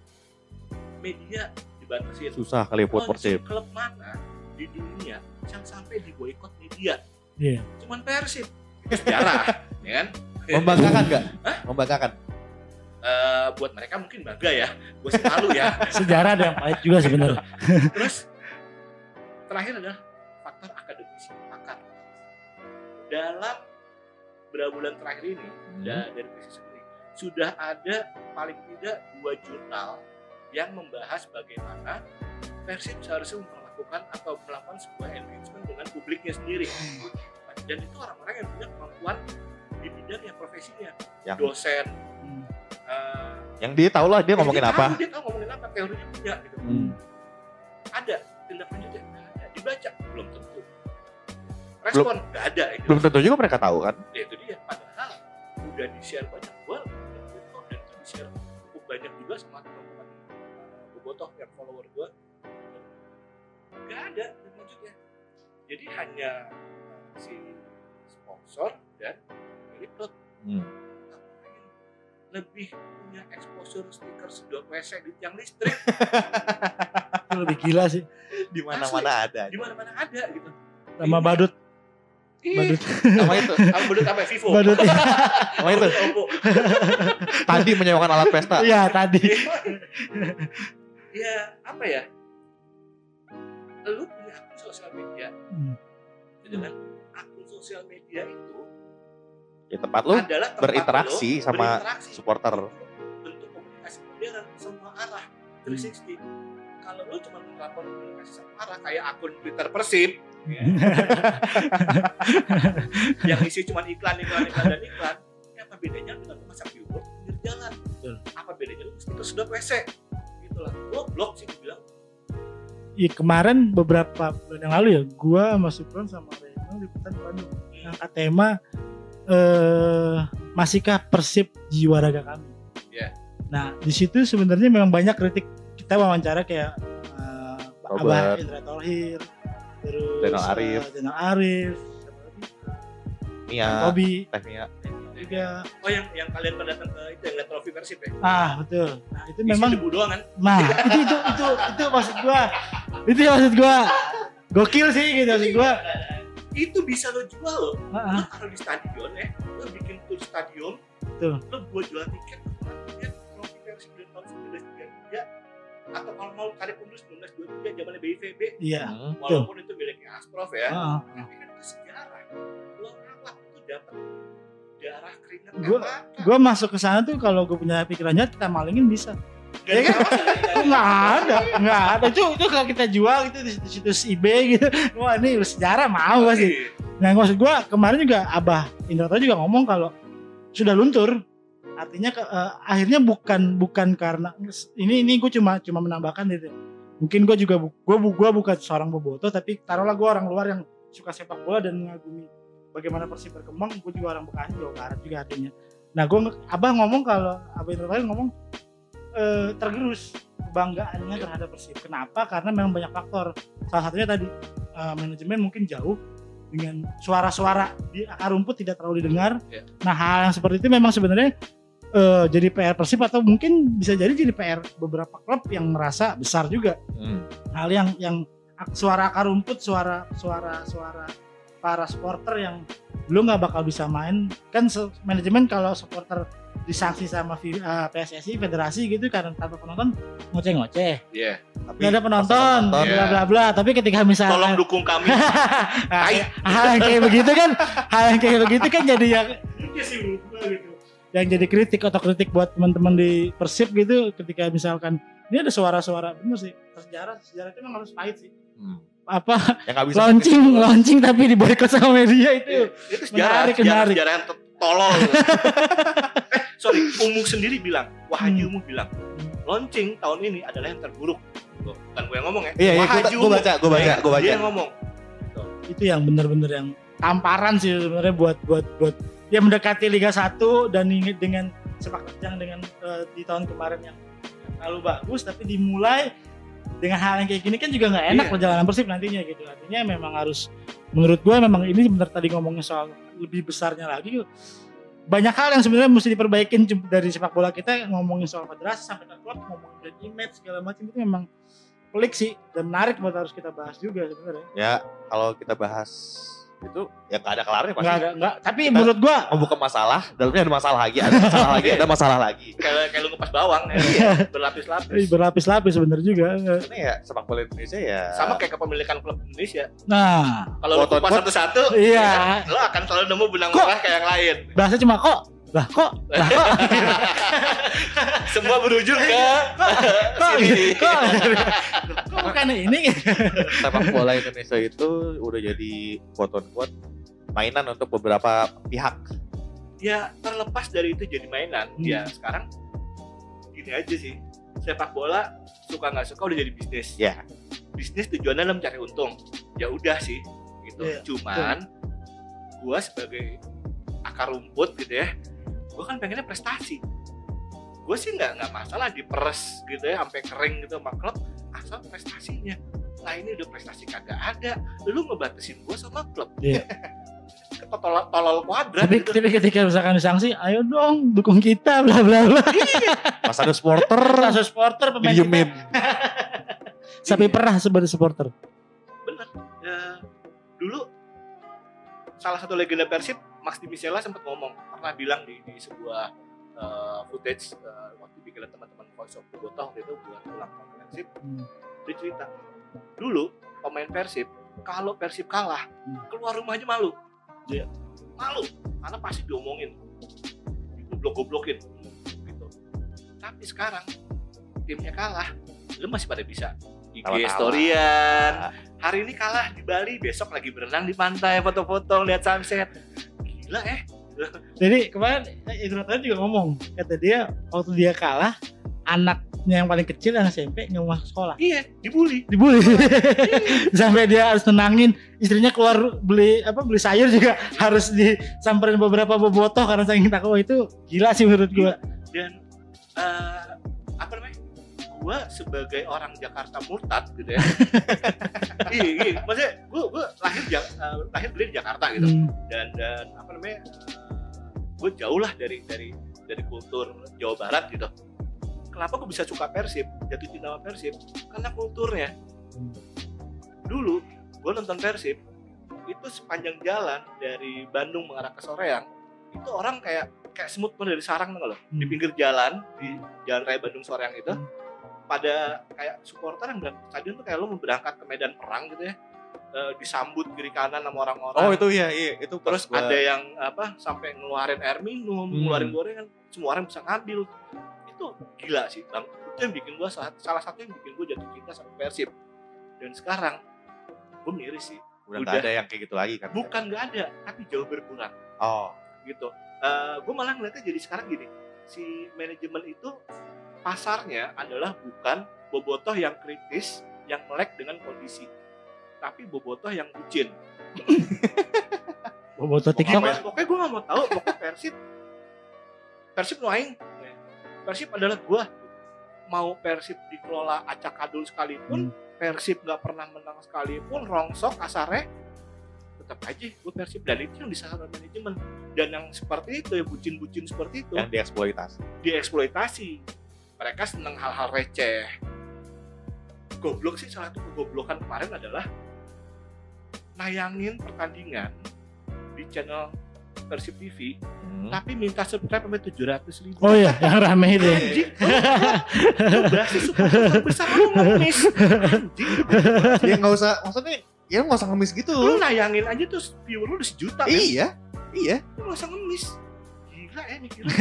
media dibatasin susah kali buat Persib. klub mana di dunia yang sampai diboikot media Iya. cuman Persib sejarah ya kan Membanggakan nggak? Membanggakan. Eh, buat mereka mungkin bangga ya gue sih malu ya Sejarah ada yang pahit juga sebenarnya. Terus terakhir adalah faktor akademisi pakar. Dalam beberapa bulan terakhir ini da- dari krisis ini sudah ada paling tidak dua jurnal yang membahas bagaimana Persib seharusnya melakukan atau melakukan sebuah engagement dengan publiknya sendiri. Dan itu orang-orang yang punya kemampuan di bidang yang profesinya, Yang dosen, Hmm. eh, yang dia tahu lah dia ngomongin dia apa. tahu, dia tahu ngomongin apa, teorinya punya gitu Hmm. ada tindak lanjutnya ada dibaca belum tentu respon nggak ada itu Belum tentu juga mereka tahu kan. ya itu dia padahal udah di share banyak juga sama teman-teman bobotoh yang follower gua nggak ada lanjutnya jadi hanya uh, si sponsor dan klub Hmm. lebih punya exposure stiker sedot WC di tiang listrik Itu lebih gila sih. Di mana-mana ada. di mana-mana ada gitu Sama badut. Badut. Sama itu. Kalau badut apa? Vivo. Badut. Sama itu. Tadi menyewakan alat pesta. Iya tadi. ya apa ya? Lu punya akun sosial media, Hmm. gitu kan? Akun sosial media itu Di tempat lu adalah tempat berinteraksi lu sama berinteraksi. supporter. bentuk komunikasi modern semua arah 360. Kalau lu cuma melakukan komunikasi sama arah kayak akun Twitter Persib ya, yang isi cuma iklan, iklan, iklan dan iklan, ya apa bedanya dengan lu masak billboard di pinggir jalan? Betul. Apa bedanya lu mesti sedot WC? Gitu lah. Goblok sih gue bilang. Iya kemarin beberapa bulan yang lalu ya, gua sama Supron sama Reno liputan Bandung. Angkat tema eh masihkah Persib jiwa raga kami? Iya. Nah di situ sebenarnya memang banyak kritik kita wawancara kayak Robert. Abah Indra Tauhir, terus Zainal Arif. eh, Zainal Arif, siapa lagi? Mia, Tobi Teh Mia. juga. Oh yang yang kalian pada datang ke itu yang lihat trofi Persib ya? Ah betul. Nah itu Isi memang debu doang kan? Nah, itu itu itu itu maksud gua. Itu yang maksud gua. Gokil sih gitu maksud gua. Itu bisa lo jual lo. Ah, Lo ah. taruh di stadion ya, lo bikin tour stadion, Betul. lo buat jual tiket, lihat trofi Persib dari tahun 1933 atau kalau mau tarik mundur 1923 zamannya BIVB Iya. Walaupun itu miliknya Asprof ya ah. tapi kan itu sejarah lo rawat itu dapat darah keringat Gua-. Gua masuk ke sana tuh kalau gua punya pikiran jahat kita malingin bisa. Dan ya kan? Nggak ada, nggak ada. Itu itu kalau kita jual itu di situs-situs eBay gitu. Wah ini sejarah mau pasti. Nah maksud gua kemarin juga Abah Indra juga ngomong kalau sudah luntur. Artinya eh, akhirnya bukan bukan karena ini ini gue cuma cuma menambahkan gitu. mungkin gue juga gue bu- gue bukan seorang bobotoh tapi taruhlah gue orang luar yang suka sepak bola dan mengagumi bagaimana Persib berkembang gue juga orang Bekasi Jawa Barat juga artinya. Nah gue abah ngomong kalau abah terakhir ngomong eh, tergerus kebanggaannya terhadap Persib. Kenapa? Karena memang banyak faktor. Salah satunya tadi eh, manajemen mungkin jauh dengan suara-suara di akar rumput tidak terlalu didengar. Iya. nah hal yang seperti itu memang sebenarnya eh, jadi PR Persib atau mungkin bisa jadi jadi PR beberapa klub yang merasa besar juga. Hmm. hal yang yang suara akar rumput suara suara suara para supporter yang belum nggak bakal bisa main. Kan manajemen kalau supporter disanksi sama eh, PSSI federasi gitu karena tanpa penonton ngoceh-ngoceh. Iya. Tapi nggak ada penonton bla bla bla. Tapi ketika misalnya Tolong dukung kami. Hal yang kayak begitu kan hal yang kayak begitu kan jadi yang ya sih gitu yang jadi kritik atau kritik buat teman-teman di Persib gitu ketika misalkan ini ada suara-suara bener sih sejarah sejarah itu memang harus pahit sih Hmm. apa Ya bisa launching gitu. launching tapi diboykot sama media itu itu sejarah, Menarik, sejarah, menarik. sejarah yang to- tolol. eh, sorry, Umum sendiri bilang, Wahyu Hmm. Bilang, launching tahun ini adalah yang terburuk. Tuh, bukan gue yang ngomong ya. Iya, iya, Umum. baca, gua baca, Iya, gua baca. Dia yang ngomong. itu yang bener-bener yang tamparan sih sebenarnya buat buat buat ya mendekati Liga 1 dan ini dengan sepak terjang dengan eh, di tahun kemarin yang terlalu bagus tapi dimulai dengan hal yang kayak gini kan juga nggak enak Iya. perjalanan Persib nantinya gitu artinya memang harus menurut gue memang ini benar tadi ngomongnya soal lebih besarnya lagi banyak hal yang sebenarnya mesti diperbaikin dari sepak bola kita ngomongin soal federasi sampai ke klub ngomongin brand image segala macam itu memang pelik sih dan menarik buat harus kita bahas juga sebenarnya Ya kalau kita bahas itu ya nggak ada kelarnya pasti. Enggak ada, enggak. Tapi Kita- menurut gua Membuka masalah, dalamnya ada masalah lagi, ada masalah lagi, ada masalah lagi. Kayak kayak lu ngepas bawang ya. Iya. Berlapis-lapis. berlapis-lapis bener juga. Karena ya sepak bola Indonesia ya. Sama kayak kepemilikan klub Indonesia. Nah, Kalau lu kupas satu-satu, Iya. ya, lo akan selalu nemu benang merah kayak yang lain. bahasa cuma kok, lah kok, lah kok, Semua berujung ke kok, sini. kok, kok bukan ini. sepak bola Indonesia itu udah jadi quote on quote mainan untuk beberapa pihak. ya terlepas dari itu jadi mainan. Hmm. ya sekarang gini aja sih. Sepak bola suka nggak suka udah jadi bisnis. Ya. bisnis tujuannya adalah mencari untung. Ya udah sih gitu. Iya, cuman gua sebagai akar rumput gitu ya gua kan pengennya prestasi gue sih nggak nggak masalah diperes gitu ya sampai kering gitu sama klub asal prestasinya lah ini udah prestasi kagak ada lu ngebatasin gua sama klub Iya. ketolol tolol kuadrat Tapi, gitu. tapi ketika misalkan disanksi, ayo dong dukung kita, bla bla bla. Pas ada supporter Rasa supporter pemain kita, diemin. sampai pernah sebagai supporter. bener ya, dulu salah satu legenda Persib Max Di Michela sempat ngomong pernah bilang di, di sebuah uh, footage uh, waktu bikin teman-teman Voice of Bobotoh waktu itu buat ulang tahun Persib Hmm. dia cerita dulu pemain Persib kalau Persib kalah Hmm. keluar rumah aja malu Iya. malu karena pasti diomongin goblok-goblokin gitu tapi sekarang timnya kalah lu masih pada bisa IG storyan hari ini kalah di Bali besok lagi berenang di pantai foto-foto lihat sunset gila eh. Jadi kemarin eh, Indra tadi juga ngomong, kata dia waktu dia kalah, anaknya yang paling kecil anak SMP nggak mau masuk sekolah. iya dibully. Dibully. Sampai dia harus tenangin istrinya keluar beli apa beli sayur juga harus disamperin beberapa bobotoh karena saking takut. Wah, itu gila sih menurut gua. Dan namanya gue sebagai orang Jakarta murtad gitu ya. Iya iya. Maksudnya gue gue lahir Ja- eh, lahir gede di Jakarta gitu. Hmm, dan dan apa namanya gue jauh lah dari dari dari kultur Jawa Barat gitu. Kenapa gue bisa suka Persib? Jatuh cinta sama Persib karena kulturnya. Hmm. dulu gue nonton Persib itu sepanjang jalan dari Bandung mengarah ke Soreang itu orang kayak kayak semut keluar dari sarang tuh loh di Hmm. pinggir jalan di jalan raya Bandung Soreang itu Hmm. Pada kayak supporter yang berangkat ke stadion tuh kayak lo berangkat ke medan perang gitu ya Eh, disambut kiri kanan sama orang-orang Oh itu iya iya itu terus gua- ada yang apa sampai ngeluarin air minum, Hmm. ngeluarin gorengan, semua orang bisa ngambil. Itu gila sih, Bang. Itu yang bikin gua salah, salah satu yang bikin gua jatuh cinta sama Persib. Dan sekarang gua miris sih. udah udah. ada yang kayak gitu lagi kan. Bukan nggak ada, tapi jauh berkurang Oh. gitu. Eh gue malah ngeliatnya jadi sekarang gini, si manajemen itu pasarnya adalah bukan bobotoh yang kritis yang melek dengan kondisi tapi bobotoh yang bucin. Boboto pokoknya, TikTok. pokoknya gue gak mau tahu pokoknya Persib. Persib aing Persib adalah gue mau Persib dikelola acak adul sekalipun Persib nggak pernah menang sekalipun rongsok kasare tetap aja gue Persib. Dan itu yang disalahkan manajemen. Dan yang seperti itu ya bucin-bucin seperti itu yang dieksploitasi. dieksploitasi mereka seneng hal-hal receh. Goblok sih salah satu kegoblokan kemarin adalah nayangin pertandingan di channel Persib TV Hmm. tapi minta subscribe sampai 700 ribu. Oh iya, yang rame itu. ya. anjing. Berarti supporter besar lu ngemis. Anjing. Ya nggak usah maksudnya ya nggak usah ngemis gitu. Lu nayangin aja tuh viewer lu udah sejuta kan? Iya iya. Lu gak usah ngemis gila ya mikirnya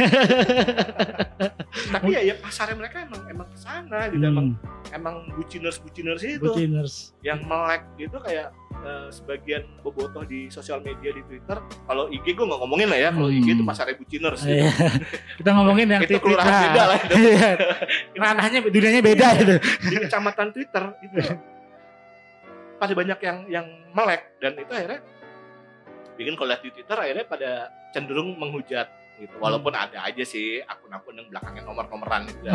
tapi ya, ya pasarnya mereka emang emang ke sana gitu emang Hmm, emang buciners buciners itu Buciners. yang melek gitu kayak eh, sebagian bobotoh di sosial media di Twitter kalau IG gue nggak ngomongin lah ya kalau IG itu Hmm. pasarnya buciners gitu. Iya. Kita ngomongin yang Itu kelurahan beda lah itu. Iya. Ranahnya dunianya beda itu. di kecamatan Twitter itu pada banyak yang yang melek dan itu akhirnya bikin kalau lihat di Twitter akhirnya pada cenderung menghujat gitu. Walaupun ada aja sih akun-akun yang belakangnya nomor-nomoran gitu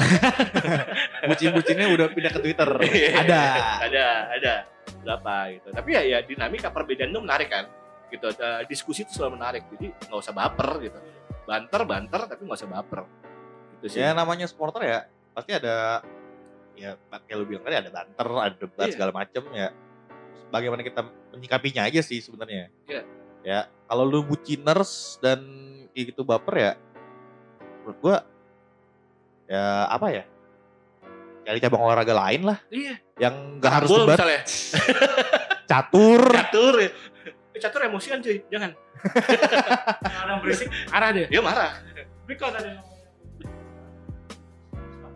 bucin-bucinnya udah pindah ke Twitter. Iya. ada. ada ada. Berapa gitu. Tapi ya ya dinamika perbedaan itu menarik kan gitu. Eh, diskusi itu selalu menarik. Jadi nggak usah baper gitu. Banter banter tapi nggak usah baper. Gitu sih. Ya namanya supporter ya pasti ada ya kayak lu bilang tadi ada banter ada debat Iya. segala macem ya. Bagaimana kita menyikapinya aja sih sebenarnya. Iya. ya kalau lu buciners dan kayak gitu baper ya menurut gua ya apa ya cari cabang olahraga lain lah iya. yang nggak harus debat. misalnya. Catur. Catur ya. Eh, catur emosian cuy. Jangan. Orang berisik arah dia. dia marah. Kalau ada.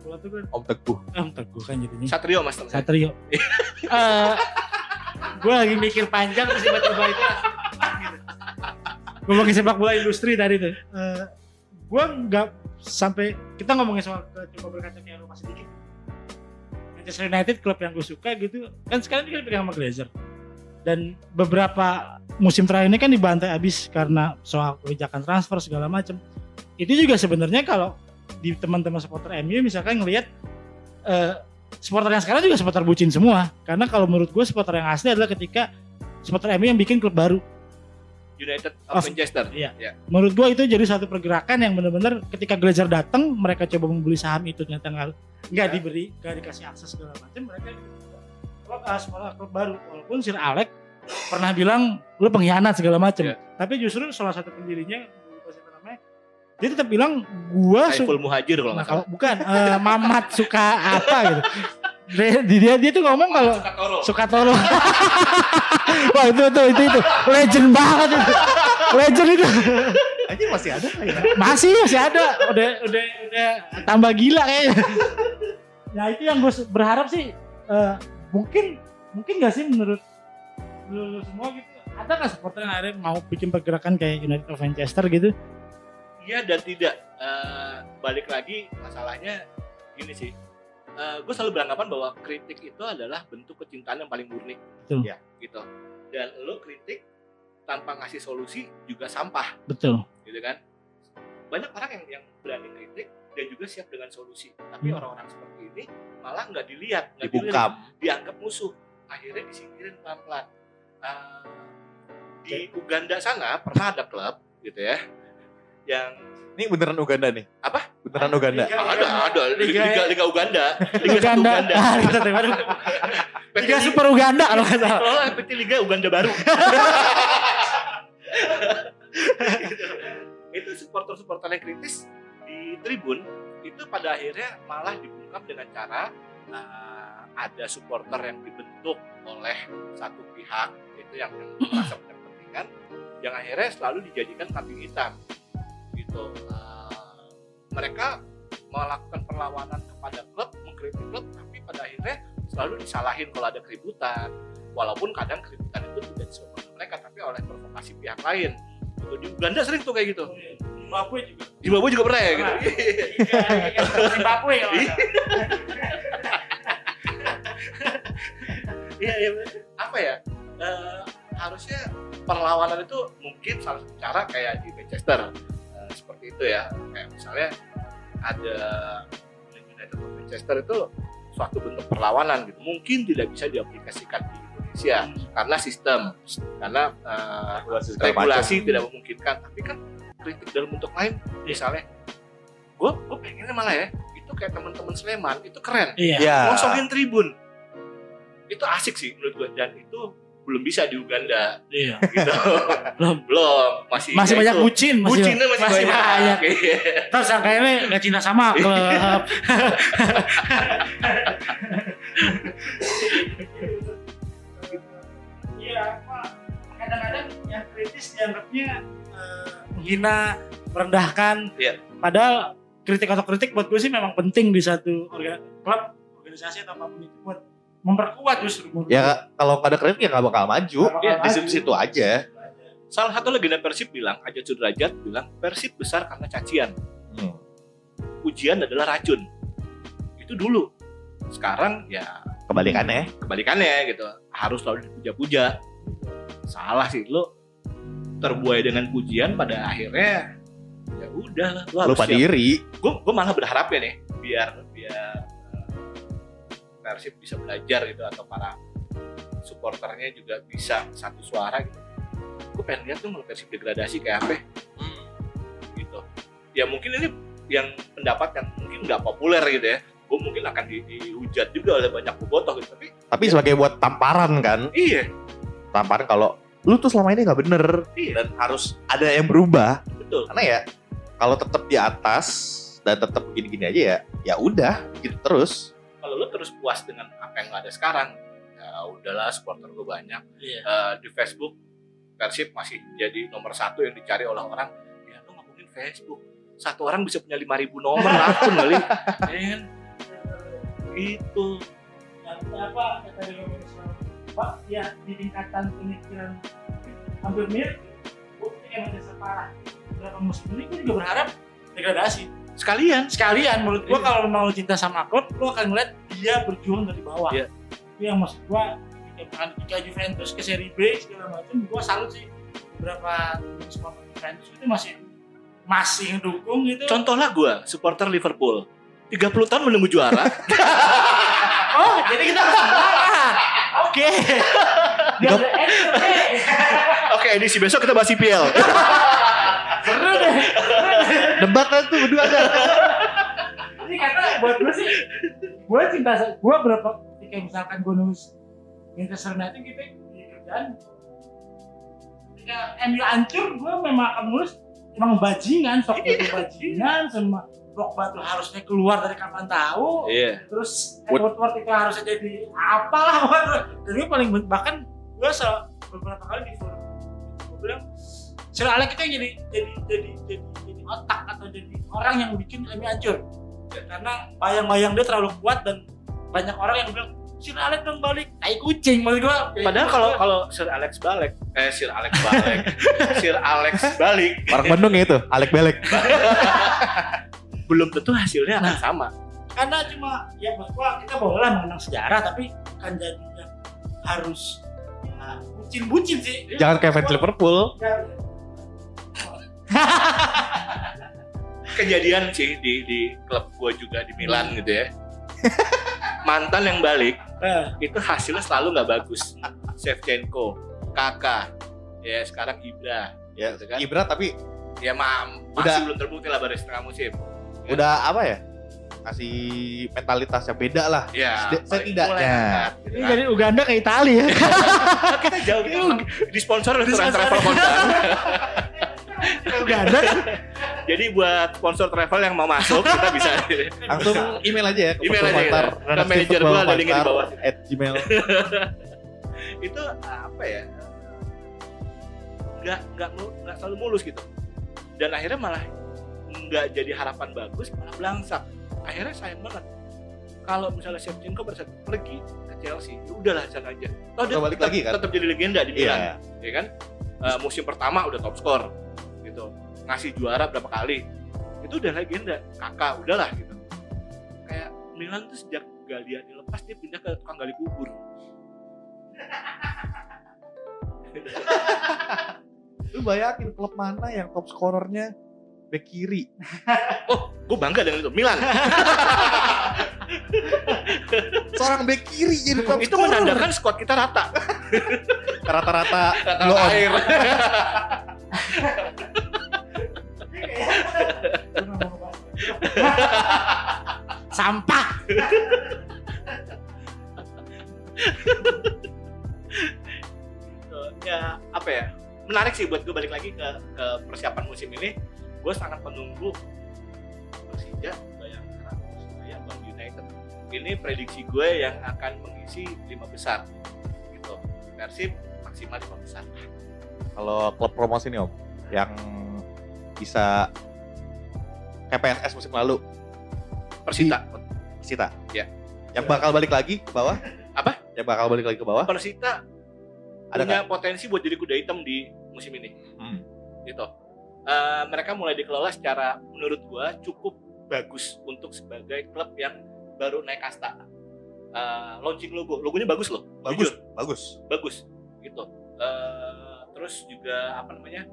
Bola tuh kan om teguh. Om Teguh kan jadinya. Satrio mas. Satrio. Eh, gue lagi mikir panjang terus tiba-tiba itu. Ngomongin sepak bola industri tadi tuh. Eh, gue nggak sampai kita ngomongin soal coba berkaca ke Eropa sedikit. Manchester United klub yang gue suka gitu kan sekarang dia dipegang sama Glazer dan beberapa musim terakhir ini kan dibantai abis karena soal kebijakan transfer segala macam itu juga sebenarnya kalau di teman-teman supporter MU misalkan ngelihat eh, supporter yang sekarang juga supporter bucin semua karena kalau menurut gue supporter yang asli adalah ketika supporter MU yang bikin klub baru United of Of- Manchester iya. ya. menurut gue itu jadi satu pergerakan yang benar-benar ketika Glazer datang mereka coba membeli saham itu ternyata nggak nggak Ya. diberi nggak dikasih akses segala macam mereka klub uh, supporter klub baru walaupun Sir Alex pernah bilang lu pengkhianat segala macam Ya. tapi justru salah satu pendirinya gua dia tetap bilang gua Saiful Muhajir kalau Nah, kalau bukan eh, Mamat suka apa gitu. Dia, dia dia tuh ngomong kalau Sukatoro suka toro. Wah itu tuh itu itu legend banget itu. Legend itu. aja masih ada lah ya Masih masih ada. Udah udah udah tambah gila kayaknya. Nah itu yang gue berharap sih eh, mungkin mungkin gak sih menurut lu, lu semua gitu ada nggak supporter yang akhirnya mau bikin pergerakan kayak United of Manchester gitu? Iya dan tidak. Eh, balik lagi masalahnya gini sih. Gue selalu beranggapan bahwa kritik itu adalah bentuk kecintaan yang paling murni. Betul. Ya, gitu. Dan lo kritik tanpa ngasih solusi juga sampah, Betul. gitu kan? Banyak orang yang yang berani kritik dan juga siap dengan solusi. Tapi Hmm. orang-orang seperti ini malah nggak dilihat, nggak dibungkam dilihat, dianggap musuh. Akhirnya disingkirin pelan-pelan. Eh, di Uganda sana pernah ada klub gitu ya yang ini beneran Uganda nih. Apa? beneran Uganda. Liga- ada ada. Liga- liga liga, Uganda. Liga Uganda. Uganda. Ah, Liga Liga Super Uganda kalau nggak salah. kalau PT Liga Uganda baru. Itu supporter-supporter yang kritis di tribun itu pada akhirnya malah dibungkam dengan cara uh, ada supporter yang dibentuk oleh satu pihak itu yang yang merasa punya kepentingan yang akhirnya selalu dijadikan kambing hitam gitu Uh, mereka melakukan perlawanan kepada klub mengkritik klub tapi pada akhirnya selalu disalahin kalau ada keributan walaupun kadang keributan itu tidak disebabkan mereka tapi oleh provokasi pihak lain gitu. di Uganda sering tuh kayak gitu Zimbabwe juga. Zimbabwe juga pernah ya gitu Pernah. Zimbabwe kalau nggak salah. Iya, iya. Apa ya? Eh, harusnya perlawanan itu mungkin salah satu cara kayak di Manchester Eh, seperti itu ya. Kayak misalnya ada United of Manchester itu suatu bentuk perlawanan gitu. Mungkin tidak bisa diaplikasikan di Indonesia karena sistem, karena eh, Regulasi regulasi tidak memungkinkan. Tapi kan kritik dalam bentuk lain, misalnya, gue gue pengennya malah ya itu kayak teman-teman Sleman itu keren Iya. Ya. ngosongin tribun itu asik sih menurut gue dan itu belum bisa di Uganda Iya. gitu Belum. belum masih Masih ya banyak itu. bucin, masih, bucinnya masih, banyak, Iya. Terus sangkanya nggak cinta sama klub. Iya, Pak. Kadang-kadang yang kritis dianggapnya eh, menghina, merendahkan. Iya. Padahal kritik atau kritik buat gue sih memang penting di satu orga, klub, organisasi atau apa pun itu buat memperkuat justru. Ya kalau nggak ada kredit ya nggak bakal maju. Bakal Iya, di maju. situ-situ aja. salah satu legenda Persib bilang Aja Sudrajat bilang Persib besar karena cacian Hmm. ujian adalah racun itu dulu sekarang ya Kebalikannya. kebalikannya gitu harus selalu dipuja-puja salah sih lo terbuai dengan pujian pada akhirnya ya udah lah lo harus Lupa siap. diri. gue gue malah berharap ya nih biar biar Persib bisa belajar gitu atau para supporternya juga bisa satu suara gitu. Gue pengen lihat tuh Persib degradasi kayak apa gitu. Ya mungkin ini yang pendapat yang mungkin nggak populer gitu ya. Gue mungkin akan di, dihujat juga oleh banyak bobotoh gitu tapi Tapi sebagai buat tamparan kan. iya. Tamparan kalau lu tuh selama ini nggak bener iya. dan harus ada yang berubah. betul. Karena ya kalau tetap di atas dan tetap gini-gini aja ya, ya udah gitu terus. Kalau lo terus puas dengan apa yang ada sekarang. Ya udahlah supporter gue banyak. Iya. Eh, di Facebook Persib masih jadi nomor satu yang dicari oleh orang. Ya lo ngomongin Facebook. Satu orang bisa punya 5000 nomor akun kali ya kan? Itu apa soal Pak? Ya di tingkatan pemikiran hampir mirip. Gue kayak masih separah. Beberapa musim ini gue juga berharap degradasi. Sekalian. Sekalian menurut gue Iya. kalau mau cinta sama klub lo akan ngeliat dia berjuang dari bawah. Iya. itu yang maksud gue ketika ketika Juventus ke seri B segala macam gue salut sih. Beberapa supporter Juventus itu masih masih ngedukung gitu. Contohlah gue supporter Liverpool. 30 tahun menunggu juara. Oh jadi kita oke. Oke. edisi besok kita bahas IPL seru deh. Debat tuh berdua kan. Ini kata buat gue sih. Gue cinta gue berapa ketika misalkan gue nulis Manchester United gitu di kerjaan ketika MU hancur gue memang akan nulis emang bajingan sok itu bajingan sama Pogba tuh harusnya keluar dari kapan tahu. Iya. Terus Edward itu harusnya jadi apalah dan gue paling bahkan gue beberapa kali di forum gue bilang Sir Alex itu yang jadi jadi jadi jadi jadi otak atau jadi orang yang bikin MU hancur karena bayang-bayang dia terlalu kuat dan banyak orang yang bilang Sir Alex dong balik. Tai kucing maksud gue padahal kalau kalau Sir Alex balik eh Sir Alex balik Sir Alex balik. Orang Bandung ya itu, Alek Belek. belum tentu hasilnya akan sama. karena cuma ya maksud gue kita boleh lah mengenang sejarah tapi bukan jadi yang harus ya, bucin-bucin sih. Jangan kayak fans Liverpool. Ya, kejadian sih di di klub gua juga di Milan gitu ya mantan yang balik eh, itu hasilnya selalu nggak bagus Shevchenko Kakak ya sekarang Ibra Ya, Gitu kan? Ibra tapi ya ma masih Udah. belum terbukti lah baru setengah musim udah apa ya? Kasih mentalitas yang beda lah. ya setidaknya. mulai angkat, gitu ini dari Uganda ke Italia ya Nah, kita jauh kita emang disponsor oleh. Travel Kan jadi buat sponsor travel yang mau masuk kita bisa Langsung email aja ya ke Email aja ya. Ke manajer Football gua ada di bawah. at gmail. itu apa ya nggak nggak nggak selalu mulus gitu dan akhirnya malah nggak jadi harapan bagus malah belangsak akhirnya sayang banget kalau misalnya Shevchenko pada saat pergi ke Chelsea ya udahlah sana aja Toh dia balik tetap, lagi kan? tetap jadi legenda di Milan Iya. ya kan Eh, musim pertama udah top skor ngasih juara berapa kali itu udah legenda kakak udahlah gitu kayak Milan tuh sejak Galliani lepas dia pindah ke tukang gali kubur Lu bayangin klub mana yang top scorernya back kiri? Oh, gue bangga dengan itu. Milan. Seorang back kiri jadi top itu scorer. menandakan squad kita rata. rata-rata on. air. Sampah. Ya apa ya? Menarik sih buat gue balik lagi ke, ke persiapan musim ini. Gue sangat menunggu Persija, Bayangkara, Persibaya, Bang United. Ini prediksi gue yang akan mengisi lima besar. Gitu. Persib maksimal lima besar. Kalau klub promosi nih om, yang bisa kayak PSS musim lalu, Persita. Persita. Ya. Yang bakal balik lagi ke bawah? Apa? Yang bakal balik lagi ke bawah? Persita Ada punya potensi buat jadi kuda hitam di musim ini. Hmm. Gitu. Eh, mereka mulai dikelola secara menurut gua cukup bagus untuk sebagai klub yang baru naik kasta. Eh, launching logo, logonya bagus loh. Bagus, Jujur, bagus. bagus. Gitu. Eh, terus juga apa namanya?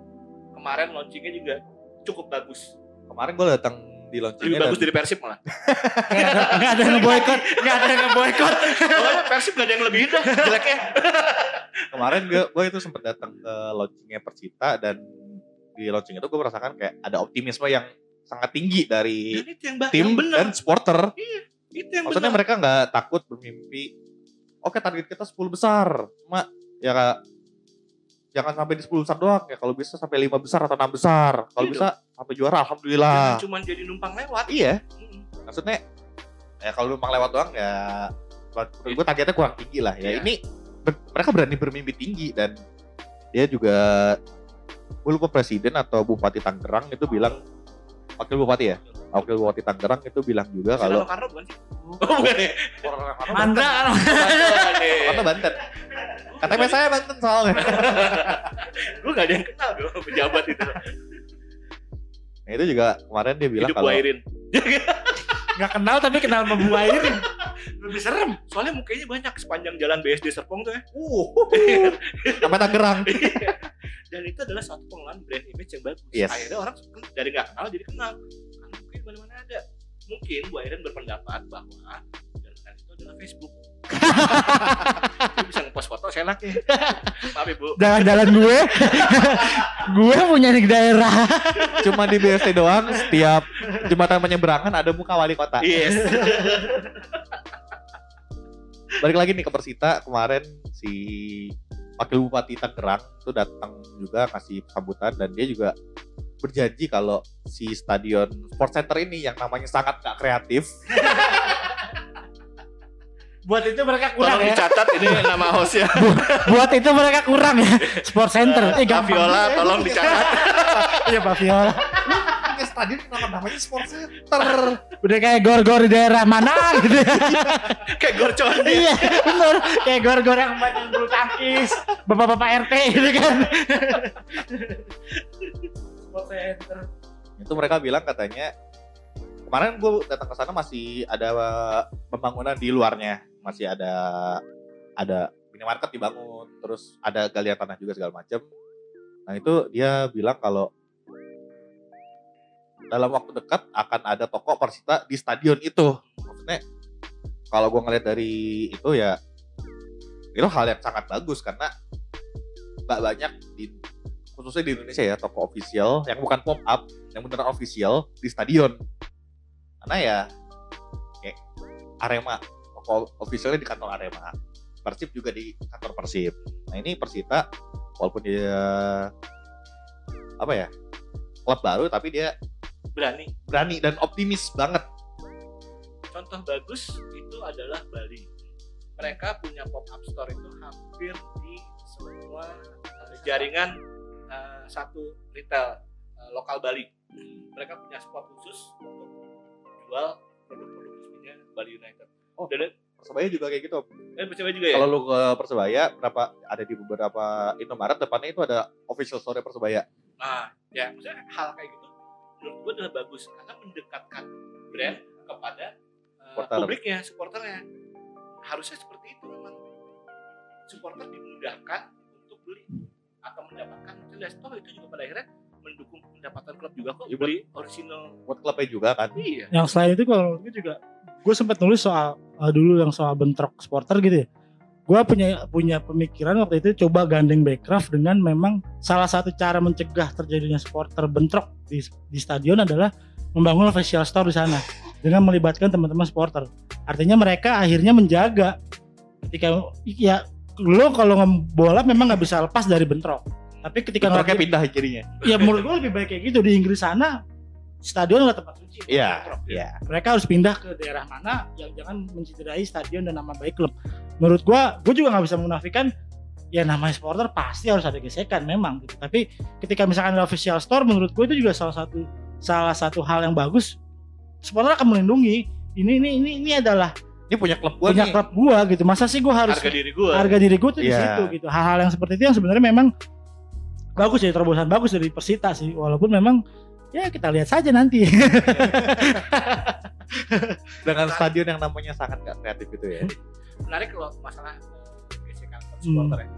Kemarin launchingnya juga cukup bagus. Kemarin gue datang di Lebih launchingnya bagus dan dari Persib malah. Enggak ada yang ngeboikot, enggak ada yang ngeboikot. Soalnya Persib gak ada yang lebih indah jeleknya. kemarin gue gue itu sempat datang ke launchingnya Persita dan di launching itu gue merasakan kayak ada optimisme yang sangat tinggi dari Dan itu yang, ba- tim yang bener. dan supporter. itu yang Maksudnya bener. mereka nggak takut bermimpi. Oke target kita 10 besar, cuma ya jangan sampai di 10 besar doang ya. Kalau bisa sampai 5 besar atau 6 besar. Kalau Iya bisa sampai juara, alhamdulillah. Jangan cuma jadi numpang lewat. Iya, Mm. maksudnya ya kalau numpang lewat doang ya menurut gue targetnya kurang tinggi lah ya. Iya. Ini ber- mereka berani bermimpi tinggi dan dia juga gue lupa presiden atau bupati Tangerang itu bilang wakil bupati ya wakil bupati Tangerang itu bilang juga kalau Karno bukan sih? Oh, bukan ya? Mandra kan. Karena Banten KTP saya Banten soalnya Gue gak ada yang kenal dong pejabat itu. nah, itu juga kemarin dia bilang Hidup kalau Wairin. Enggak kenal tapi kenal sama Bu Airin. Lebih serem. Soalnya mukanya banyak sepanjang jalan BSD Serpong tuh ya. uh sampai Tangerang Dan itu adalah satu pengenalan brand image yang bagus. Yes. Akhirnya orang dari nggak kenal jadi kenal. Di mana-mana ada. Mungkin Bu Airin berpendapat bahwa jalan itu adalah Facebook. Bisa ngepost foto seenaknya. Maaf ibu. Jalan-jalan gue. gue punya di daerah. cuma di BSD doang setiap jembatan penyeberangan ada muka wali kota Yes. balik lagi nih ke Persita kemarin si wakil bupati Tangerang itu datang juga kasih sambutan dan dia juga berjanji kalau si stadion Sport Center ini yang namanya sangat gak kreatif Buat itu mereka kurang Tolong ya. dicatat ini nama hostnya. Buat itu mereka kurang ya. Sport Center. Eh, Pak gampang. Viola tolong dicatat. Iya Pak Viola. punya stadion kenapa namanya Sport Center Udah kayak gor-gor di daerah mana gitu ya. Kayak gor condet. iya, bener. Kayak gor-gor yang main bulu tangkis. Bapak-bapak RT gitu kan. Center. itu mereka bilang katanya kemarin gue datang ke sana masih ada pembangunan di luarnya. Masih ada ada minimarket dibangun terus ada galian tanah juga segala macam nah itu dia bilang kalau dalam waktu dekat akan ada toko Persita di stadion itu. Maksudnya kalau gue ngeliat dari itu ya itu hal yang sangat bagus karena nggak banyak di khususnya di Indonesia ya toko official yang bukan pop up yang beneran official di stadion karena ya kayak Arema toko officialnya di kantor Arema Persib juga di kantor Persib nah ini Persita walaupun dia apa ya klub baru tapi dia Berani. berani dan optimis banget Contoh bagus itu adalah Bali. Mereka punya pop up store itu hampir di semua eh, jaringan eh, satu retail eh, lokal Bali. Mereka punya spot khusus untuk jual produk-produk resminya Bali United. Oh. Dan Persebaya juga kayak gitu eh, percaya juga ya. kalau lu ke Persebaya berapa ada di beberapa Indomaret depannya itu ada official store Persebaya Nah, ya maksudnya hal kayak gitu menurut gue adalah bagus karena mendekatkan brand kepada uh, Supporter. publiknya, supporternya. Harusnya seperti itu memang. supporter dimudahkan untuk beli atau mendapatkan merchandise toh itu juga pada akhirnya mendukung pendapatan klub juga kok Iya, beli original buat klubnya juga kan? Iya. Yang selain itu kalau gue juga gue sempat nulis soal uh, dulu yang soal bentrok supporter gitu ya. Gue punya punya pemikiran waktu itu coba gandeng Backcraft dengan memang salah satu cara mencegah terjadinya supporter bentrok di, di stadion adalah membangun official store di sana dengan melibatkan teman-teman supporter. Artinya mereka akhirnya menjaga ketika ya lo kalau bola memang nggak bisa lepas dari bentrok. Tapi ketika bentroknya pindah jadinya ya menurut gue lebih baik kayak gitu. Di Inggris sana stadion nggak tempat suci iya Bentrok. iya. Mereka harus pindah ke daerah mana yang jangan mencederai stadion dan nama baik klub. Menurut gua, gua juga nggak bisa menafikan ya namanya supporter pasti harus ada gesekan memang gitu. Tapi ketika misalkan ada official store menurut gua itu juga salah satu salah satu hal yang bagus. Supporter akan melindungi. Ini ini ini ini adalah ini punya klub gua punya nih klub gua gitu. Masa sih gua harus harga diri gue harga diri gua tuh di Iya. situ gitu. Hal-hal yang seperti itu yang sebenarnya memang bagus ya terobosan bagus dari Persita sih walaupun memang ya kita lihat saja nanti. dengan stadion yang namanya sangat gak kreatif itu ya menarik kalau masalah eh, gesekan Hmm. supporter ya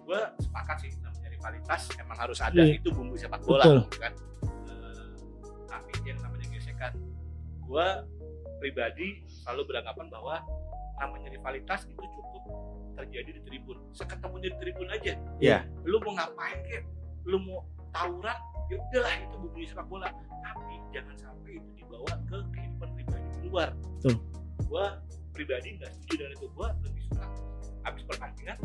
gue sepakat sih namanya rivalitas emang harus ada Iya. itu bumbu sepak bola Betul. gitu kan Eh, tapi yang namanya gesekan gue pribadi selalu beranggapan bahwa namanya rivalitas itu cukup terjadi di tribun. Seketemunya di tribun aja. Iya. lu mau ngapain kek? Lu mau tawuran? Ya udahlah itu bumbu sepak bola. Tapi jangan sampai itu dibawa ke kehidupan pribadi di luar. Betul. gue pribadi nggak setuju dengan itu. Gue lebih suka habis pertandingan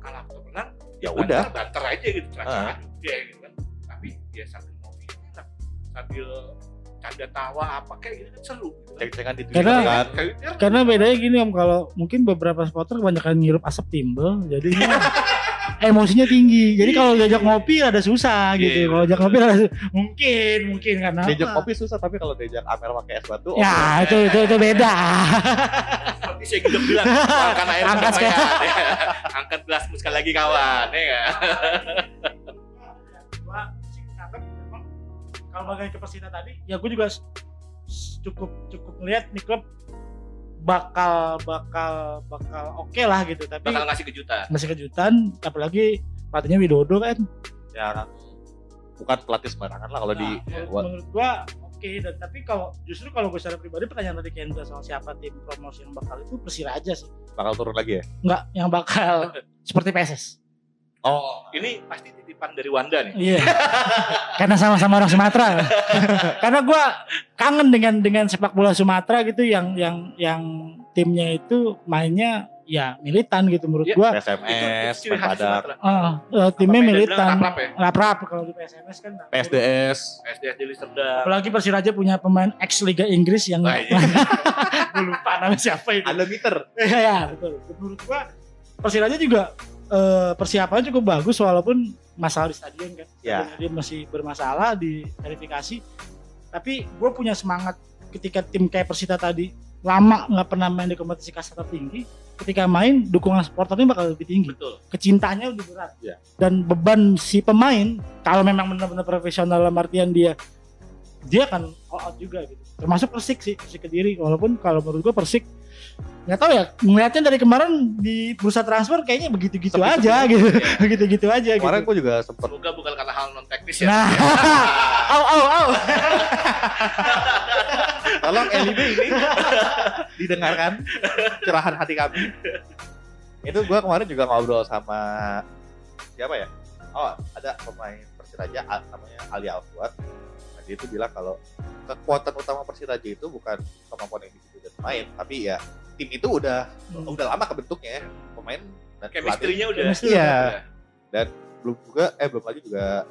kalah atau menang ya banter, udah. banter aja gitu Ah. cerah udah gitu kan. Tapi ya sambil ngopi enak sambil canda tawa apa kayak gitu kan seru gitu kan. cek-cekan di Karena- kan Kayak gitu, Karena bedanya gini om, kalau mungkin beberapa supporter kebanyakan ngirup asap timbel, jadi emosinya tinggi. Jadi kalau diajak ngopi ada susah Iya, gitu. iya, Kalau diajak betul. ngopi ada su- mungkin mungkin karena diajak apa? kopi susah tapi kalau diajak Amer pakai es batu Ya oke. itu itu itu beda. seperti saya gitu bilang angkat air Angkat ya. angkat gelas sekali lagi kawan ya kalau balik ke Persita tadi, ya gue juga cukup cukup melihat nih klub bakal bakal bakal oke lah gitu. Tapi bakal ngasih kejutan masih kejutan, apalagi pelatihnya Widodo kan. ya kan bukan pelatih sembarangan lah kalau di Nah, menurut, buat menurut gua oke dan tapi kalau justru kalau gue secara pribadi pertanyaan tadi Kendra soal siapa tim promosi yang bakal itu Persiraja sih bakal turun lagi ya enggak yang bakal seperti PSS oh. Ini pasti titipan dari Wanda nih. Iya. Karena sama-sama orang Sumatera. Karena gua kangen dengan dengan sepak bola Sumatera gitu yang yang yang timnya itu mainnya ya militan gitu menurut Iya. gua. SMS Sumatera. Ah, eh, timnya militan bilang raprap ya? raprap kalau di PSMS kan PSDS SDS di Amsterdam apalagi Persiraja punya pemain ex Liga Inggris yang Wah, iya. gue lupa namanya siapa itu. Ada meter Iya ya, betul. Menurut gua Persiraja juga eh, persiapannya cukup bagus walaupun masalah di stadion kan. Ya. Stadion Dia masih bermasalah di verifikasi. Tapi gue punya semangat ketika tim kayak Persita tadi lama nggak pernah main di kompetisi kasta tertinggi. Ketika main dukungan supporternya bakal lebih tinggi. betul Kecintanya lebih berat. Ya. Dan beban si pemain kalau memang benar-benar profesional dalam artian dia dia akan all out juga gitu. Termasuk Persik sih, Persik Kediri. Walaupun kalau menurut gue Persik nggak tahu ya melihatnya dari kemarin di bursa transfer kayaknya begitu-gitu aja gitu. Iya. begitu-gitu aja gitu. kemarin gue juga sempet semoga bukan karena hal non teknis ya Nah, au au au. tolong LIB ini didengarkan curahan hati kami itu gue kemarin juga ngobrol sama siapa ya oh ada pemain Persiraja namanya Ali Alfuad nah, dia itu bilang kalau kekuatan utama Persiraja itu bukan kemampuan individu dan pemain tapi ya tim itu udah udah lama kebentuknya ya. pemain dan chemistry-nya udah iya udah. belum juga eh belum lagi juga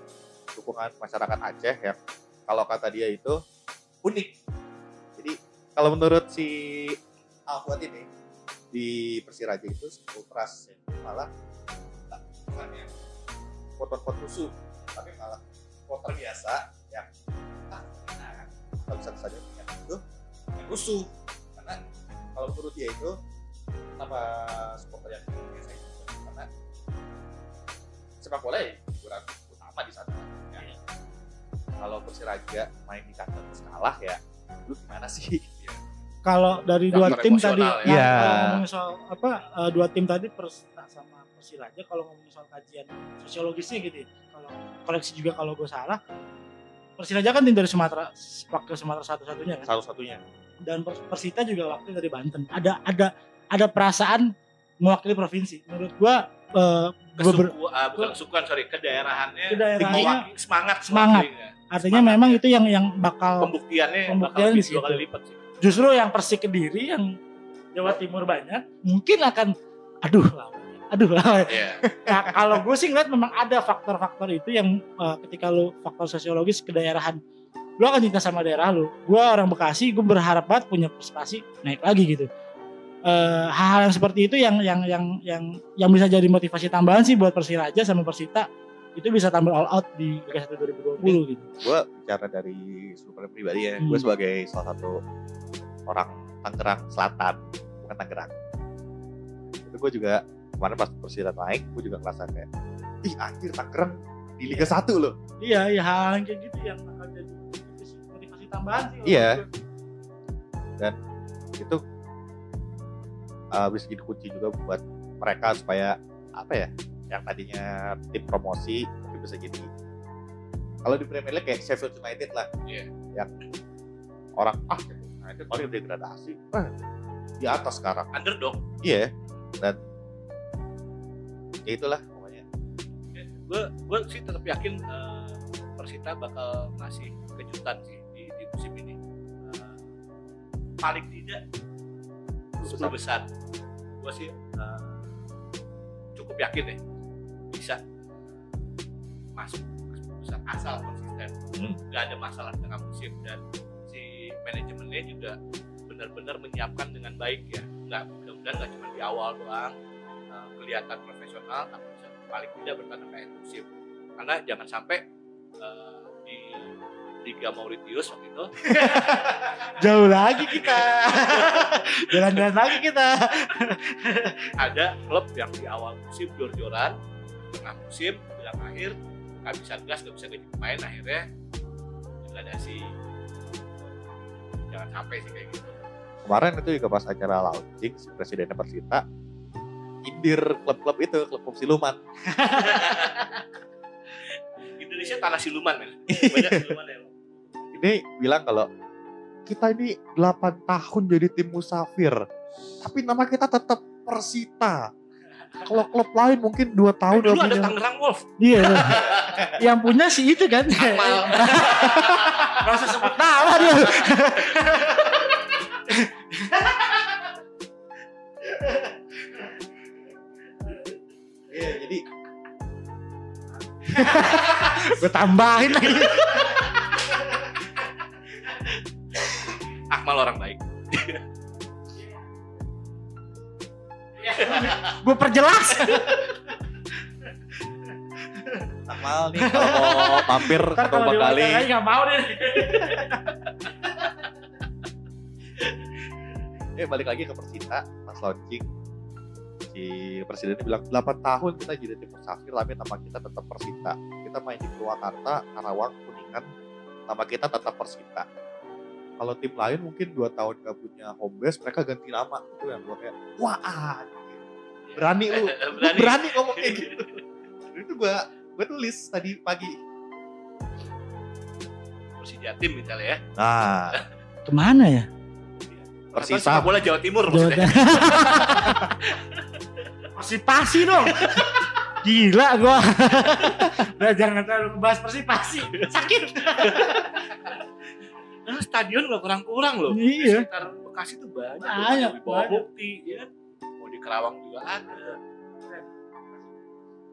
dukungan masyarakat Aceh yang kalau kata dia itu unik. Jadi kalau menurut si Alfuad ini di Persiraja itu ultras malah tak bukan yang pot-pot rusuh tapi malah supporter biasa yang ah, nah, bisa saja yang itu yang rusuh kalau menurut dia itu nama supporter yang biasa itu karena sepak bola ya hiburan utama di sana ya. kalau Persiraja main di kandang terus kalah ya lu gimana sih kalau dari dua tim tadi ya. nah, Iya. kalau ngomongin soal apa eh, dua tim tadi Persita sama Persiraja kalau ngomongin soal kajian sosiologisnya gitu ya, kalau koreksi juga kalau gue salah Persiraja kan tim dari Sumatera wakil Sumatera satu-satunya kan Satu-satunya. Dan Pers- Persita juga wakil dari Banten ada ada ada perasaan mewakili provinsi menurut gua eh, beber- Kesuku, ah, bukan kesukuan sorry kedaerahannya Kedaerahannya mewakili- semangat semangat. mewakilinya. artinya Semangat memang ya. itu yang yang bakal pembuktiannya bakal Pembuktian lebih di dua kali lipat sih justru yang Persik Kediri yang Jawa Timur banyak mungkin akan aduh aduh. Iya. Nah, kalau gue sih ngeliat memang ada faktor-faktor itu yang eh, ketika lu faktor sosiologis kedaerahan lu akan cinta sama daerah lu. Gue orang Bekasi gue berharap banget punya prestasi naik lagi gitu. Eh, hal-hal yang seperti itu yang yang yang yang yang bisa jadi motivasi tambahan sih buat Persiraja sama Persita itu bisa tampil all out di Liga 1 2020 gitu. gue bicara dari sumber pribadi ya Hmm. gue sebagai salah satu orang Tangerang Selatan bukan Tangerang. Itu gue juga kemarin pas Persira naik gue juga ngerasa kayak ih anjir Tangerang di Liga 1 loh. Iya iya hal yang kayak gitu yang akan jadi tambahan sih Iya. gue. itu uh, bisa jadi kunci juga buat mereka supaya apa ya yang tadinya tim promosi mungkin bisa jadi kalau di Premier League kayak Sheffield United lah. Iya. yang orang ah United paling degradasi. Ah, di atas sekarang. Underdog iya. Dan ya itulah pokoknya. Gue gue sih tetap yakin eh, Persita bakal ngasih kejutan sih paling tidak sepuluh besar gue sih eh, cukup yakin ya bisa masuk ke 10 besar asal konsisten. Hmm. nggak ada masalah tengah musim dan si manajemennya juga benar-benar menyiapkan dengan baik ya. Nggak mudah-mudahan nggak cuma di awal doang eh, kelihatan profesional tapi bisa paling tidak bertahan sampai musim. Karena jangan sampai eh, di Liga Mauritius waktu itu. Jauh lagi kita. Jalan-jalan lagi kita. Ada klub yang di awal musim jor-joran tengah musim bilang akhir nggak bisa gas nggak bisa gaji pemain akhirnya degradasi jangan sampai sih kayak gitu. Kemarin itu juga pas acara launching si presidennya Persita indir klub-klub itu klub-klub siluman. Indonesia tanah siluman men. Banyak siluman ya ini bilang kalau kita ini 8 tahun jadi tim musafir tapi nama kita tetap Persita. Kalau klub lain mungkin 2 tahun dulu udah ada punya- Tangerang Wolf. Iya yang punya sih itu kan. Akmal Gak usah sebut nama dia. Iya, jadi. Gue tambahin lagi Akmal orang baik. Gue perjelas. Akmal nih kalau mau mampir kalau kali nggak mau deh. Eh balik lagi ke Persita pas launching. Si presidennya bilang 8 tahun kita jadi tim musafir tapi nama kita tetap Persita. Kita main di Purwakarta Karawang Kuningan nama kita tetap Persita kalau tim lain mungkin 2 tahun gak punya home base mereka ganti nama. Itu yang gue kayak wah berani lu. Lu berani. berani ngomong kayak gitu. Itu gue gue tulis tadi pagi. Persija tim misalnya ya. Nah. Ke mana ya? Persita. Persita bola Jawa Timur maksudnya. Persipasi dong. Gila gue udah jangan terlalu bahas persipasi. Sakit Nah, stadion nggak kurang-kurang loh. Di Iya. sekitar Bekasi tuh banyak Banyak, di bawah bukti ya kan? mau di Kerawang juga ada.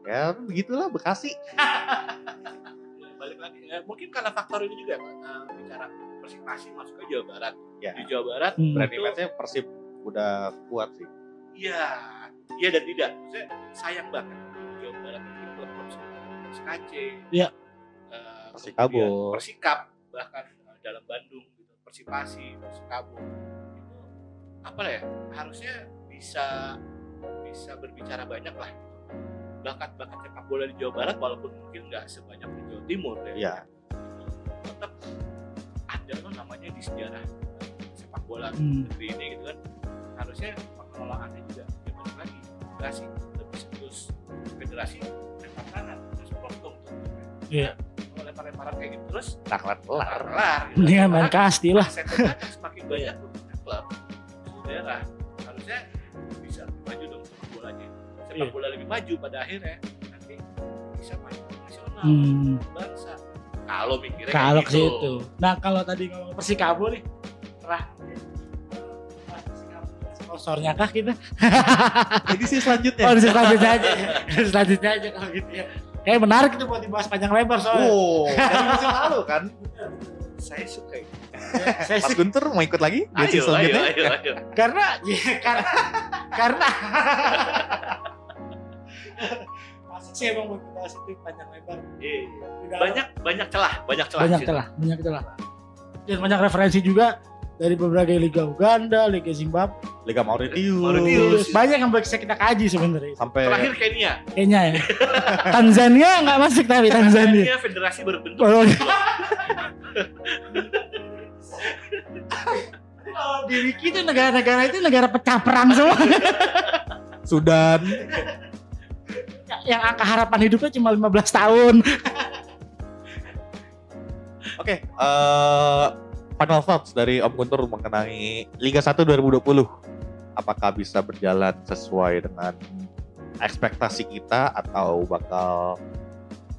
Ya begitulah Bekasi. Balik lagi ya, mungkin karena faktor ini juga Pak, eh, bicara persipasi masuk ke Jawa Barat. Ya. Di Jawa Barat Hmm. brand itu image-nya Persib udah kuat sih? Iya. Iya dan tidak. Maksudnya sayang banget. Jawa Barat itu klub-klub seperti SKC Iya. eh, Persikabo. Persikap bahkan dalam Bandung gitu Persipasi Persikabo itu apa ya harusnya bisa bisa berbicara banyak lah. Bakat-bakat sepak bola di Jawa Barat walaupun mungkin nggak sebanyak di Jawa Timur ya. Iya. tetap ada loh namanya di sejarah sepak bola Hmm. negeri ini gitu kan. Harusnya pengelolaannya juga ya balik lagi. Federasi lebih serius. Federasi lempar tangan terus potong tuh Iya. Kalau lempar-lemparan kayak gitu terus Tak kelar kelar. kelar gitu. Mendingan main kasti lah. banyak, semakin banyak tuh klub seluruh daerah harusnya bisa lebih maju dong sepak bolanya sepak Iya. bola lebih maju pada akhirnya nanti bisa maju nasional Hmm. bangsa kalau mikirnya Kalau ke situ. Nah, kalau tadi ngomong Persikabo nih, terah sponsornya kah kita? Edisi selanjutnya. Oh, selanjutnya aja. Selanjutnya aja kalau gitu ya. Kayak menarik itu buat dibahas panjang lebar soalnya. Oh, dari musim lalu kan. saya suka itu Saya Mas Guntur mau ikut lagi? ayo ayo selanjutnya? ayo ayo karena ya, karena karena Masa sih emang buat bahas itu panjang lebar. Iya. Tidak- banyak banyak celah banyak celah banyak celah, banyak celah. Dan banyak referensi juga dari berbagai liga Uganda, liga Zimbabwe. Liga Mauritius. Mauritius. Banyak yang bisa kita kaji sebenarnya. Sampai terakhir Kenya Kayaknya ya. Tanzania nggak masuk tapi Tanzania. Kenya federasi berbentuk Kalau Kalau di wiki itu negara-negara itu negara pecah perang semua. Sudan. yang angka harapan hidupnya cuma 15 tahun. Oke, eh final thoughts dari Om Guntur mengenai Liga 1 2020. Apakah bisa berjalan sesuai dengan ekspektasi kita atau bakal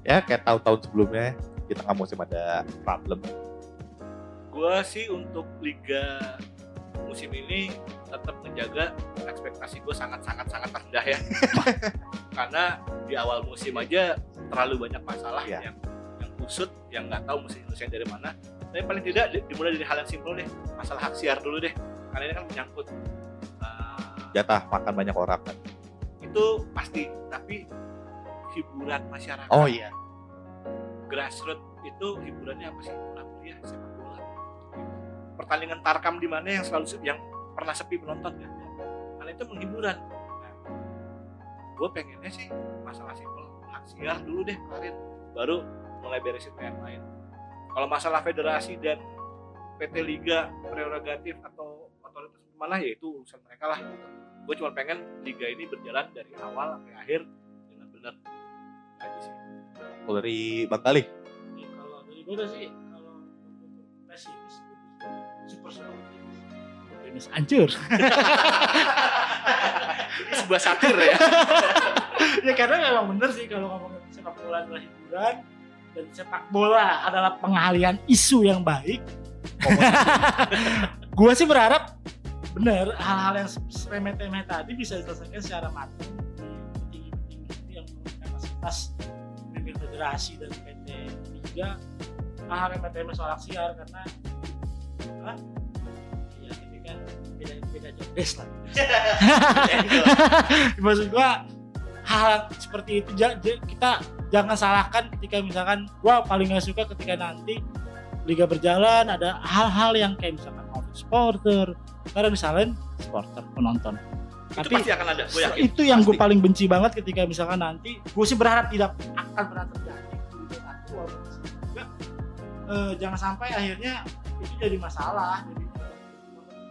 ya kayak tahun-tahun sebelumnya di tengah musim ada problem. gua sih untuk liga musim ini tetap menjaga ekspektasi gue sangat sangat sangat rendah ya karena di awal musim aja terlalu banyak masalah Iya. yang yang kusut yang nggak tahu mesti nyelesain dari mana tapi paling tidak di- dimulai dari hal yang simpel deh. Masalah hak siar dulu deh. Karena ini kan menyangkut uh, Jatah makan banyak orang. Kan. itu pasti. Tapi hiburan masyarakat. Oh iya. grassroots itu hiburannya apa sih? Bola kuliah sepak bola. Pertandingan tarkam di mana yang selalu se- yang pernah sepi penonton kan? Karena itu menghiburan. Nah, gue pengennya sih masalah simpel hak siar dulu deh kelarin baru mulai beresin yang lain kalau masalah federasi dan PT Liga prerogatif atau otoritas mana ya itu urusan mereka lah gue cuma pengen liga ini berjalan dari awal sampai akhir dengan benar. Aja sih. Kalau dari Bang Kali. Ya, kalau dari gue sih kalau pesimis super super optimis hancur. ini sebuah satir ya. Ya karena memang bener sih kalau ngomongin sepak bola adalah hiburan dan sepak bola adalah pengalian isu yang baik. Gua sih berharap bener hal-hal yang remeh-temeh tadi bisa diselesaikan secara matang di petinggi-petinggi yang punya kapasitas pemimpin federasi dan PT Liga hal-hal remeh-temeh soal aksiar karena apa? ya ini kan beda beda jodes lah maksud gua hal seperti itu kita jangan salahkan ketika misalkan gua paling nggak suka ketika nanti liga berjalan ada hal-hal yang kayak misalkan konflik supporter karena misalnya supporter penonton. Itu tapi pasti akan ada gue yakin. itu yang gue paling benci banget ketika misalkan nanti gue sih berharap tidak akan pernah terjadi. Di di juga eh, jangan sampai akhirnya itu jadi masalah jadi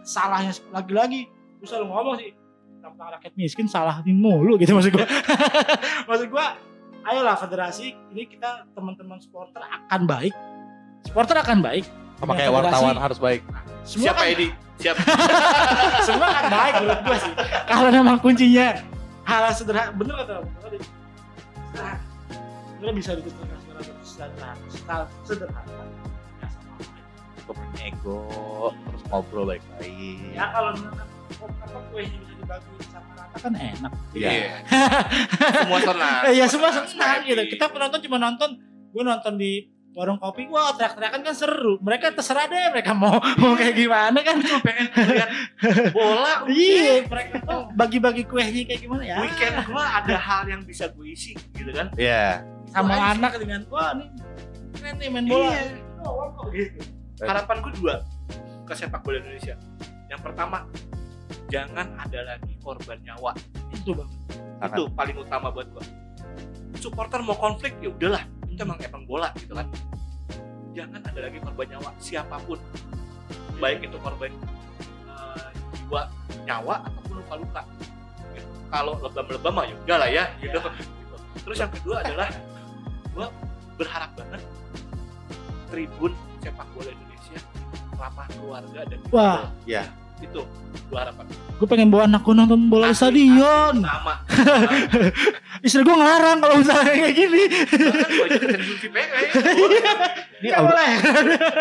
salahnya lagi-lagi. Gue selalu ngomong sih. Tentang rakyat miskin salahin mulu gitu maksud gue maksud gue ayolah federasi ini kita teman-teman supporter akan baik. Supporter akan baik. Sama Ya, kayak wartawan harus baik. semua siapa kan, Edi siap. Semua kan baik menurut gue sih. Kalau memang kuncinya hal sederhana bener kata sederhana bener bisa ditentukan secara sederhana secara sederhana. Ya ego, terus ngobrol baik-baik. ya kalau apa kuenya bisa dibagi sama rata kan enak. Iya. semua senang. Eh, ya semua senang gitu. Kita penonton cuma nonton gue nonton di warung kopi wah teriak-teriakan kan seru. Mereka terserah deh mereka mau mau kayak gimana kan. Cuma pengen lihat bola iya mereka tuh bagi-bagi kuenya kayak gimana ya. Weekend gua ada hal yang bisa gue isi gitu kan. Iya. sama Wah, anak dengan wah nih keren nih main bola. Iya. Oh, kok gitu. harapan gue dua ke sepak bola Indonesia. Yang pertama jangan ada lagi korban nyawa itu bang Sangat. itu paling utama buat gua supporter mau konflik ya udahlah itu emang emang bola gitu kan jangan ada lagi korban nyawa siapa pun baik itu korban dua nyawa ataupun luka-luka gitu. kalau lebam-lebam mah ya udah lah ya gitu. gitu terus yang kedua adalah gue berharap banget tribun sepak bola Indonesia ramah keluarga dan Wah. Ya. Itu gue harapkan Gue pengen bawa anakku nonton bola di Asli, stadion. sama Istri gue ngelarang kalau misalnya kayak gini. kayaknya Ini, Gak boleh.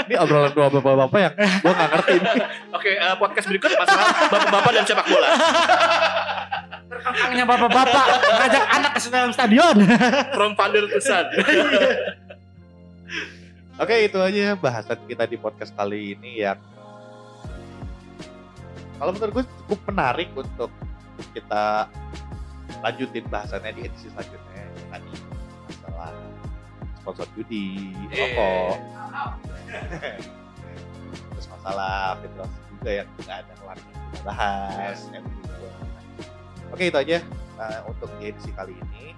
ini obrolan dua bapak-bapak yang gue gak ngerti. oke eh, podcast berikut masalah bapak-bapak dan sepak bola Terkangnya bapak-bapak ngajak anak ke dalam stadion. from father to son Oke itu aja bahasan kita di podcast kali ini yang kalau menurut gue cukup menarik untuk kita lanjutin bahasannya di edisi selanjutnya tadi masalah sponsor judi, rokok, terus masalah federasi juga yang nggak ada kelar kita bahas. yang gitu. Oke itu aja Nah, untuk di edisi kali ini.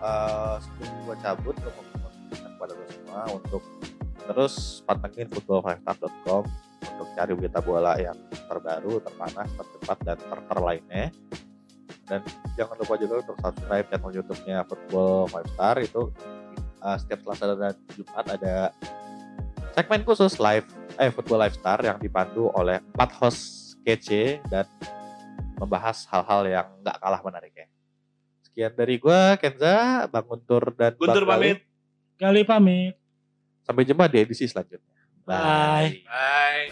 Eh, sebelum gue cabut, gue mau mengingatkan kepada lo semua untuk terus pantengin football5star.com untuk cari berita bola yang terbaru, terpanas, tercepat, dan terter lainnya. Dan jangan lupa juga untuk subscribe channel YouTube-nya Football 5 Star itu uh, setiap Selasa dan Jumat ada segmen khusus live eh Football Lifestar yang dipandu oleh empat host kece dan membahas hal-hal yang nggak kalah menariknya. Sekian dari gua Kenza, Bang Guntur dan Guntur Bang Galih. pamit Kali pamit. Sampai jumpa di edisi selanjutnya. 拜拜。